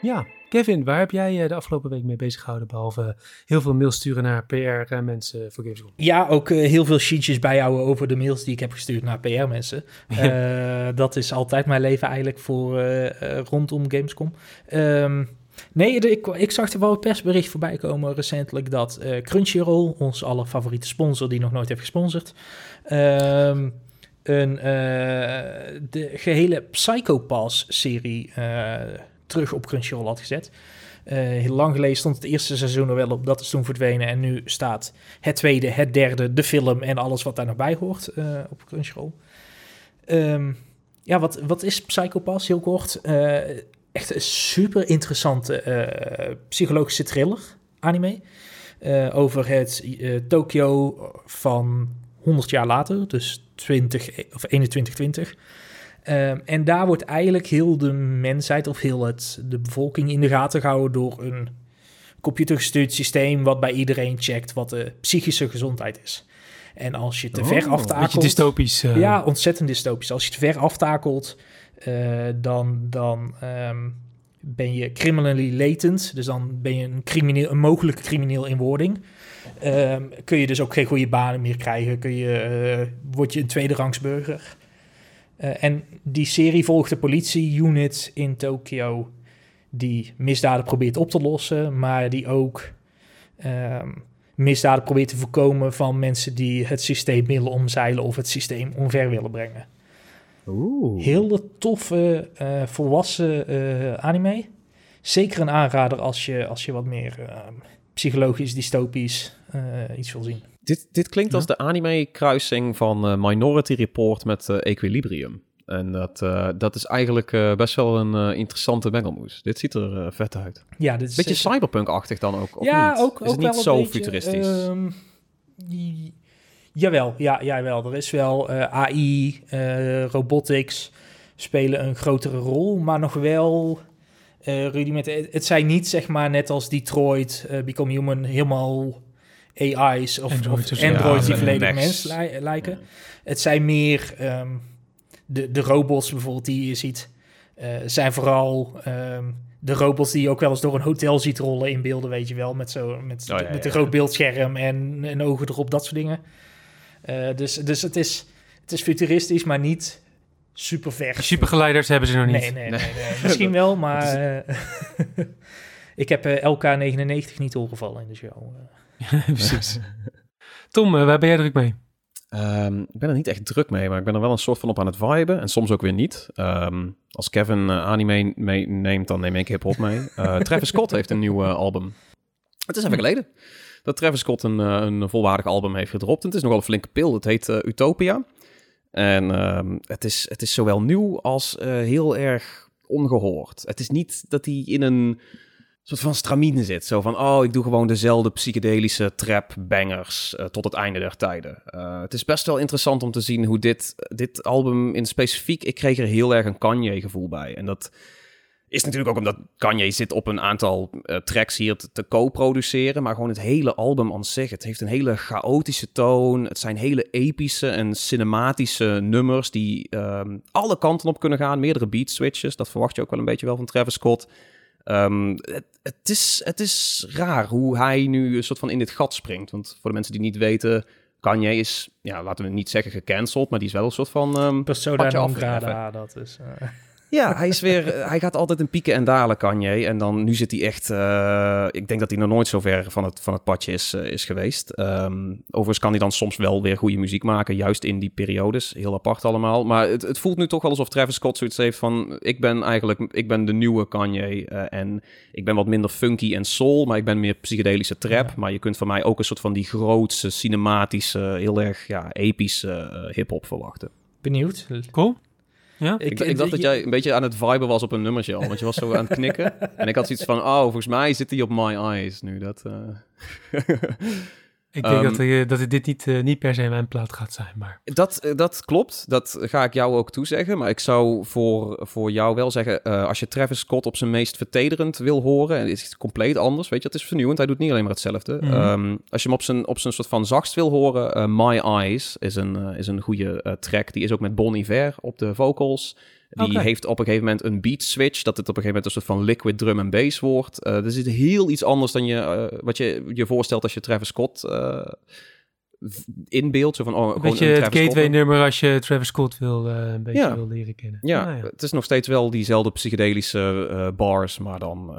Ja, Kevin, waar heb jij eh, de afgelopen week mee bezig gehouden? Behalve heel veel mails sturen naar PR-mensen voor Gamescom. Ja, ook eh, heel veel sheetjes bijhouden over de mails die ik heb gestuurd naar PR-mensen. Eh, dat is altijd mijn leven eigenlijk voor eh, eh, rondom Gamescom. Ehm, nee, ik, ik zag er wel een persbericht voorbij komen recentelijk dat eh, Crunchyroll, ons allerfavoriete sponsor die nog nooit heeft gesponsord, ehm, een, eh, de gehele Psycho Pass-serie eh, terug op Crunchyroll had gezet. Eh, heel lang geleden stond het eerste seizoen er wel op, dat is toen verdwenen. En nu staat het tweede, het derde, de film en alles wat daar nog bij hoort eh, op Crunchyroll. Ehm, ja, wat, wat is Psycho Pass? Heel kort. Eh, echt een super interessante psychologische thriller anime. Over het Tokio van 100 jaar later, dus 20 of 2120. Ehm, en daar wordt eigenlijk heel de mensheid of heel het, de bevolking in de gaten gehouden door een computergestuurd systeem wat bij iedereen checkt wat de psychische gezondheid is. En als je te ver Oh, Beetje aftakelt... dystopisch. eh, Ja, ontzettend dystopisch. Als je te ver aftakelt, eh, dan, dan ehm, ben je criminally latent. Dus dan ben je een, crimineel, een mogelijke crimineel in wording. Ehm, kun je dus ook geen goede banen meer krijgen. Kun je, eh, word je een tweederangs burger. Eh, en die serie volgt de politie-unit in Tokio... die misdaden probeert op te lossen... maar die ook ehm, misdaden probeert te voorkomen... van mensen die het systeem willen omzeilen... of het systeem omver willen brengen. Oeh. Hele toffe, eh, volwassen eh, anime. Zeker een aanrader als je, als je wat meer eh, psychologisch, dystopisch iets wil zien. Dit, dit klinkt als de anime-kruising van eh, Minority Report met eh, Equilibrium. En dat, eh, dat is eigenlijk best wel een interessante mengelmoes. Dit ziet er vet uit. Ja, dit is Beetje zeker- cyberpunk-achtig dan ook, of ja, niet? ook, is ook het niet wel zo beetje, futuristisch? j- jawel, ja, jawel. Er is wel AI, robotics spelen een grotere rol, maar nog wel eh rudimenten. Het, zijn niet, zeg maar, net als Detroit, Become Human, helemaal AI's of Androids of die volledig mens li- lijken. Het zijn meer ehm, de, de robots bijvoorbeeld die je ziet, eh, zijn vooral ehm, de robots die je ook wel eens door een hotel ziet rollen in beelden, weet je wel, met, zo, met, Oh, ja, met ja, een groot beeldscherm en, en ogen erop, dat soort dingen. Eh, dus dus het, is, het is futuristisch, maar niet super ver. Supergeleiders hebben ze nog niet. Nee, nee, nee, nee. Misschien wel, maar eh, ik heb eh, LK99 niet doorgevallen in de show. Precies. Tom, eh, waar ben jij druk mee? Ehm, ik ben er niet echt druk mee, maar ik ben er wel een soort van op aan het viben. En soms ook weer niet. Ehm, als Kevin eh, anime meeneemt, dan neem ik hip-hop mee. Eh, Travis Scott heeft een nieuw album. Het is even hm. geleden dat Travis Scott een, een volwaardig album heeft gedropt. En het is nogal een flinke pil. Het heet Utopia. En ehm, het, is, het is zowel nieuw als heel erg ongehoord. Het is niet dat hij in een soort van stramine zit. Zo van, oh, ik doe gewoon dezelfde psychedelische trap bangers uh, tot het einde der tijden. Uh, het is best wel interessant om te zien hoe dit, dit album in specifiek... Ik kreeg er heel erg een Kanye-gevoel bij. En dat is natuurlijk ook omdat Kanye zit op een aantal uh, tracks hier te, co-produceren. Maar gewoon het hele album aan zich. Het heeft een hele chaotische toon. Het zijn hele epische en cinematische nummers die um, alle kanten op kunnen gaan. Meerdere beat switches. Dat verwacht je ook wel een beetje wel van Travis Scott. Um, het, het, is, het is raar hoe hij nu een soort van in dit gat springt. Want voor de mensen die niet weten, Kanye is, ja, laten we niet zeggen gecanceld, maar die is wel een soort van... Um, Persona non dat is... Uh... Ja, hij is weer. Eh, hij gaat altijd in pieken en dalen, Kanye. En dan nu zit hij echt. Uh, ik denk dat hij nog nooit zo ver van het, van het padje is, uh, is geweest. Um, overigens kan hij dan soms wel weer goede muziek maken, juist in die periodes. Heel apart allemaal. Maar het, het voelt nu toch wel alsof Travis Scott zoiets heeft van. Ik ben eigenlijk. Ik ben de nieuwe Kanye. Uh, en ik ben wat minder funky en soul, maar ik ben meer psychedelische trap. Maar je kunt van mij ook een soort van die grootse, cinematische, heel erg ja, epische hip-hop verwachten. Benieuwd. Cool. Ja? Ik, ik, dacht dat jij een beetje aan het viben was op een nummertje al. Want je was zo aan het knikken. en ik had zoiets van, oh, volgens mij zit hij op My Eyes nu. Dat, uh... Ik denk dat, uh, dat dit niet, uh, niet per se mijn plaat gaat zijn. Maar... Dat, uh, dat klopt, dat ga ik jou ook toezeggen. Maar ik zou voor, voor jou wel zeggen, als je Travis Scott op zijn meest vertederend wil horen, en het is compleet anders, weet je, het is vernieuwend, hij doet niet alleen maar hetzelfde. Mm -hmm. um, als je hem op zijn, op zijn soort van zachtst wil horen, My Eyes is een, is een goede track. Die is ook met Bon Iver op de vocals. Die heeft op een gegeven moment een beat switch, dat het op een gegeven moment een soort van liquid drum en bass wordt. Uh, er zit heel iets anders dan je, uh, wat je je voorstelt als je Travis Scott uh, inbeeldt. Zo van, oh, een beetje het gateway-nummer als je Travis Scott wil, een beetje ja. wil leren kennen. Ja, ah, ja, het is nog steeds wel diezelfde psychedelische bars, maar dan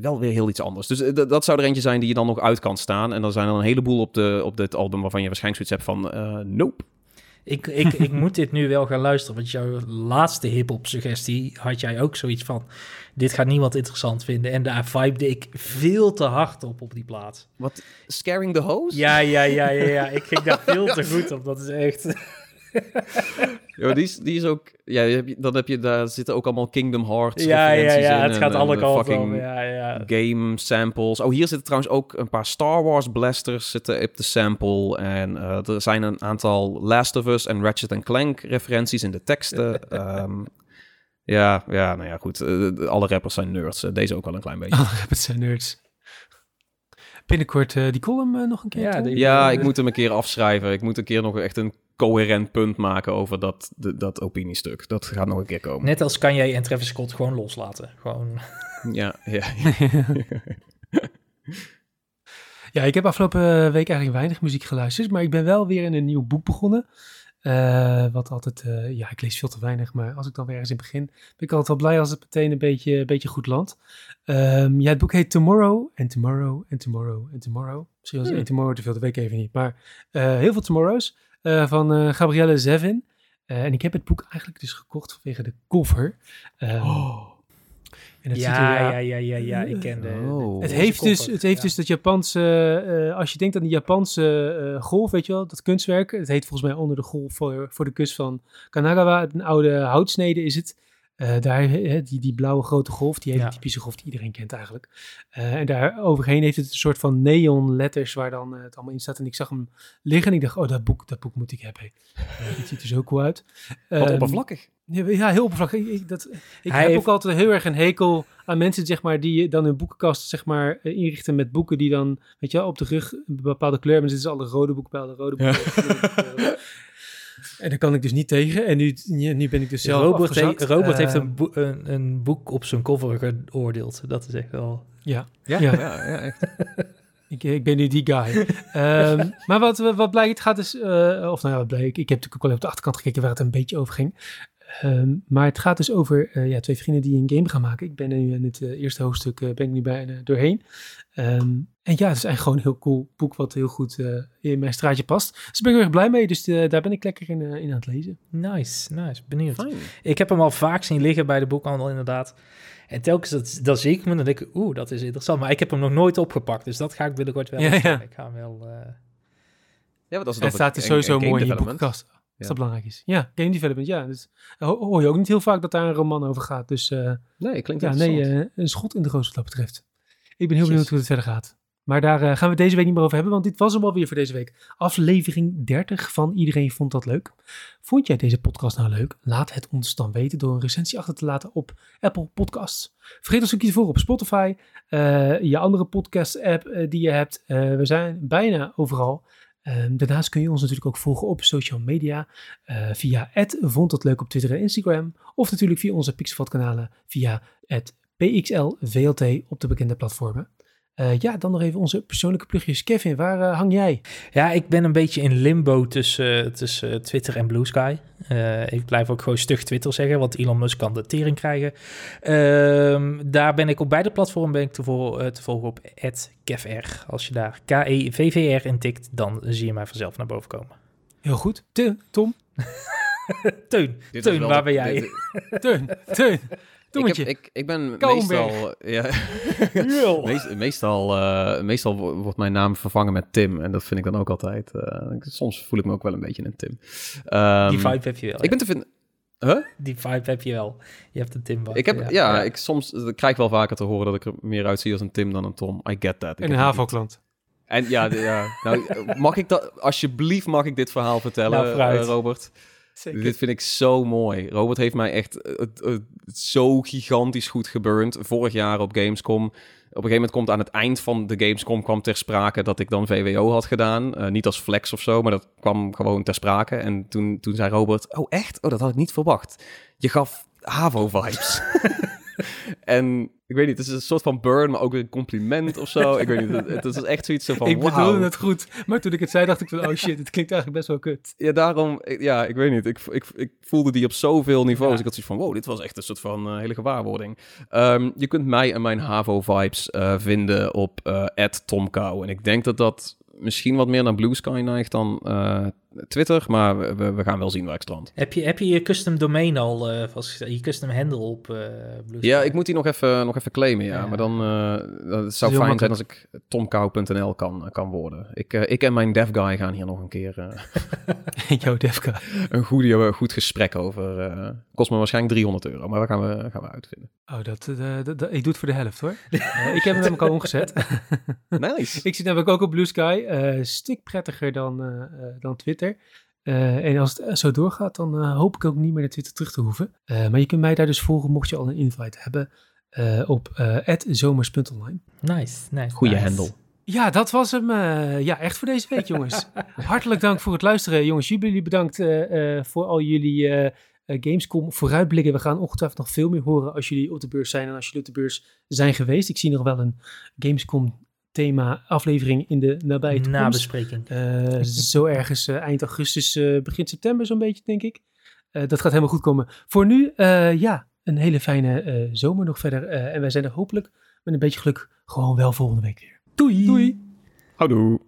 wel weer heel iets anders. Dus dat zou er eentje zijn die je dan nog uit kan staan. En dan zijn er een heleboel op, de, op dit album waarvan je waarschijnlijk zoiets hebt van, nope. Ik, ik, ik moet dit nu wel gaan luisteren, want jouw laatste hip-hop suggestie had jij ook zoiets van: dit gaat niemand interessant vinden. En daar vibede ik veel te hard op op die plaats. Wat? Scaring the Hose? Ja, ja, ja, ja, ja. Ik ging daar veel te goed op. Dat is echt. ja, die is, die is ook... Ja, dan heb je, daar zitten ook allemaal Kingdom Hearts ja, ja, ja, het gaat alle kanten op. Ja, ja. Game samples. Oh, hier zitten trouwens ook een paar Star Wars blasters zitten op de sample. En uh, er zijn een aantal Last of Us en Ratchet Clank referenties in de teksten. um, ja, ja, nou ja, goed. Uh, alle rappers zijn nerds. Uh, deze ook wel een klein beetje. Alle rappers zijn nerds binnenkort uh, die column uh, nog een keer. Ja, ja ik moet hem een keer afschrijven. Ik moet een keer nog echt een coherent punt maken over dat, de, dat opiniestuk. Dat gaat nog een keer komen. Net als kan jij en Travis Scott gewoon loslaten. Gewoon. Ja, ja. ja, ik heb afgelopen week eigenlijk weinig muziek geluisterd, maar ik ben wel weer in een nieuw boek begonnen. Uh, wat altijd, uh, ja, ik lees veel te weinig, maar als ik dan weer ergens in begin, ben ik altijd wel blij als het meteen een beetje, een beetje goed landt. Um, ja, het boek heet Tomorrow en Tomorrow en Tomorrow en Tomorrow. Misschien was hmm. Tomorrow te veel, dat weet ik even niet. Maar uh, heel veel Tomorrows van Gabrielle Zevin. en ik heb het boek eigenlijk dus gekocht vanwege de cover. Um, oh ja, ja, ja, ja, ja, ik ken de. Oh. het, heeft dus, het heeft dus dat Japanse. Uh, als je denkt aan die Japanse uh, golf, weet je wel, dat kunstwerk. Het heet volgens mij onder de golf voor, voor de kust van Kanagawa. Een oude houtsnede is het. Uh, daar, die, die blauwe grote golf, die hele typische golf die iedereen kent eigenlijk. Uh, en daar overheen heeft het een soort van neon letters waar dan uh, het allemaal in staat. En ik zag hem liggen en ik dacht, oh, dat boek, dat boek moet ik hebben. Het ziet er zo cool uit. Wat um, oppervlakkig. Ja, heel oppervlakkig. Ik, dat, ik heb heeft... ook altijd heel erg een hekel aan mensen, zeg maar, die dan hun boekenkast, zeg maar, inrichten met boeken die dan, weet je op de rug een bepaalde kleur, maar zitten ze alle rode boeken bij, alle rode boeken. Ja. En daar kan ik dus niet tegen. En nu, nu ben ik dus zelf Robert, he, Robert heeft een, boek, een, een, boek op zijn cover geoordeeld. Dat is echt wel... Ja, ja, ja. ja, ja echt. ik, ik ben nu die guy. um, maar wat, wat blijkt, het gaat dus... Uh, of nou ja, wat bleek. Ik heb natuurlijk ook wel op de achterkant gekeken waar het een beetje over ging. Ehm, maar het gaat dus over ja, twee vrienden die een game gaan maken. Ik ben nu in het eerste hoofdstuk ben ik nu bijna doorheen. Ehm, en ja, het is eigenlijk gewoon een heel cool boek wat heel goed in mijn straatje past. Dus daar ben ik erg blij mee. Dus daar ben ik lekker in, in aan het lezen. Nice, nice. Benieuwd. Fine. Ik heb hem al vaak zien liggen bij de boekhandel inderdaad. En telkens dat, dat zie ik me, dan denk ik, oeh, dat is interessant. Maar ik heb hem nog nooit opgepakt, dus dat ga ik binnenkort wel. Ja, ja. Ik ga hem wel... Uh... Ja, wat als het, het staat er sowieso mooi in je boekenkast. Als dat belangrijk is. Ja, game development, ja. Dus, hoor je ook niet heel vaak dat daar een roman over gaat. Dus uh, nee, klinkt ja, nee, uh, een schot in de roos wat dat betreft. Ik ben heel benieuwd hoe het verder gaat. Maar daar uh, gaan we deze week niet meer over hebben, want dit was hem alweer voor deze week. Aflevering 30 van Iedereen Vond Dat Leuk. Vond jij deze podcast nou leuk? Laat het ons dan weten door een recensie achter te laten op Apple Podcasts. Vergeet ons ook niet voor op Spotify, uh, je andere podcast-app uh, die je hebt. we zijn bijna overal. Ehm, daarnaast kun je ons natuurlijk ook volgen op social media via Vond Dat Leuk op Twitter en Instagram. Of natuurlijk via onze Pixelvat kanalen via PXLVLT op de bekende platformen. Uh, ja, dan nog even onze persoonlijke plugjes. Kevin, waar uh, hang jij? Ja, ik ben een beetje in limbo tussen, tussen Twitter en Blue Sky. Uh, ik blijf ook gewoon stug Twitter zeggen, want Elon Musk kan de tering krijgen. Ehm, daar ben ik op beide platformen ben ik te, vol, te volgen op @kevr. Als je daar K-E-V-V-R in tikt, dan zie je mij vanzelf naar boven komen. Heel goed. Tom? Teun, Teun, waar ben jij? Teun, Teun. Ik, heb, ik, ik ben meestal... Ja, meestal, uh, meestal wordt mijn naam vervangen met Tim. En dat vind ik dan ook altijd... Uh, soms voel ik me ook wel een beetje een Tim. Um, Die vibe heb je wel. Ik ben te vinden... Huh? Die vibe heb je wel. Je hebt een Tim. Ik heb, ja, ja, ik soms ik krijg wel vaker te horen dat ik er meer uitzie als een Tim dan een Tom. I get that. en een HAVO-klant. En ja, ja. Nou, mag ik dat, alsjeblieft mag ik dit verhaal vertellen, nou, uh, Robert? Dit vind ik zo mooi. Robert heeft mij echt uh, zo gigantisch goed geburnt. Vorig jaar op Gamescom. Op een gegeven moment komt aan het eind van de Gamescom kwam ter sprake dat ik dan VWO had gedaan. Uh, niet als flex of zo, maar dat kwam gewoon ter sprake. En toen, toen zei Robert, oh echt? Oh, dat had ik niet verwacht. Je gaf HAVO-vibes. en ik weet niet, het is een soort van burn, maar ook een compliment of zo. Ik weet niet, het, het is echt zoiets van, Ik bedoelde het goed, maar toen ik het zei, dacht ik van, oh shit, het klinkt eigenlijk best wel kut. Ja, daarom, ja, ik weet niet. Ik, ik, ik voelde die op zoveel niveaus. Ik had zoiets van, wow, dit was echt een soort van uh, hele gewaarwording. Um, je kunt mij en mijn HAVO-vibes uh, vinden op uh, @tomkou. En ik denk dat dat misschien wat meer naar Blue Sky neigt dan Twitter, maar we, we, gaan wel zien waar ik strand. Heb je, heb je je custom domain al, uh, als je custom handle op uh, Blue Sky? Ja, ik moet die nog even, nog even claimen, ja. Maar dan uh, het zou fijn zijn als ik tomkou.nl kan, kan worden. Ik, ik en mijn dev guy gaan hier nog een keer... Jouw dev guy. Een goede, goed gesprek over. kost me waarschijnlijk 300 euro, maar we gaan we, gaan we uitvinden. Oh, dat, dat, dat, ik doe het voor de helft hoor. ik heb hem al omgezet. nice. ik zit namelijk ook op Blue Sky. Stuk prettiger dan, dan Twitter. Uh, en als het zo doorgaat, dan uh, hoop ik ook niet meer naar Twitter terug te hoeven. Uh, maar je kunt mij daar dus volgen, mocht je al een invite hebben, op zomers.online. Nice, nice. Goeie nice. handle. Ja, dat was hem. ja, echt voor deze week, jongens. Hartelijk dank voor het luisteren. Jongens, jullie bedankt voor al jullie Gamescom vooruitblikken. We gaan ongetwijfeld nog veel meer horen als jullie op de beurs zijn en als jullie op de beurs zijn geweest. Ik zie nog wel een Gamescom thema aflevering in de nabije toekomst. Nabespreking. Uh, zo ergens uh, eind augustus, uh, begin september zo'n beetje, denk ik. dat gaat helemaal goed komen. Voor nu, ja, een hele fijne zomer nog verder. en wij zijn er hopelijk met een beetje geluk gewoon wel volgende week weer. Doei! Doei! Houdoe!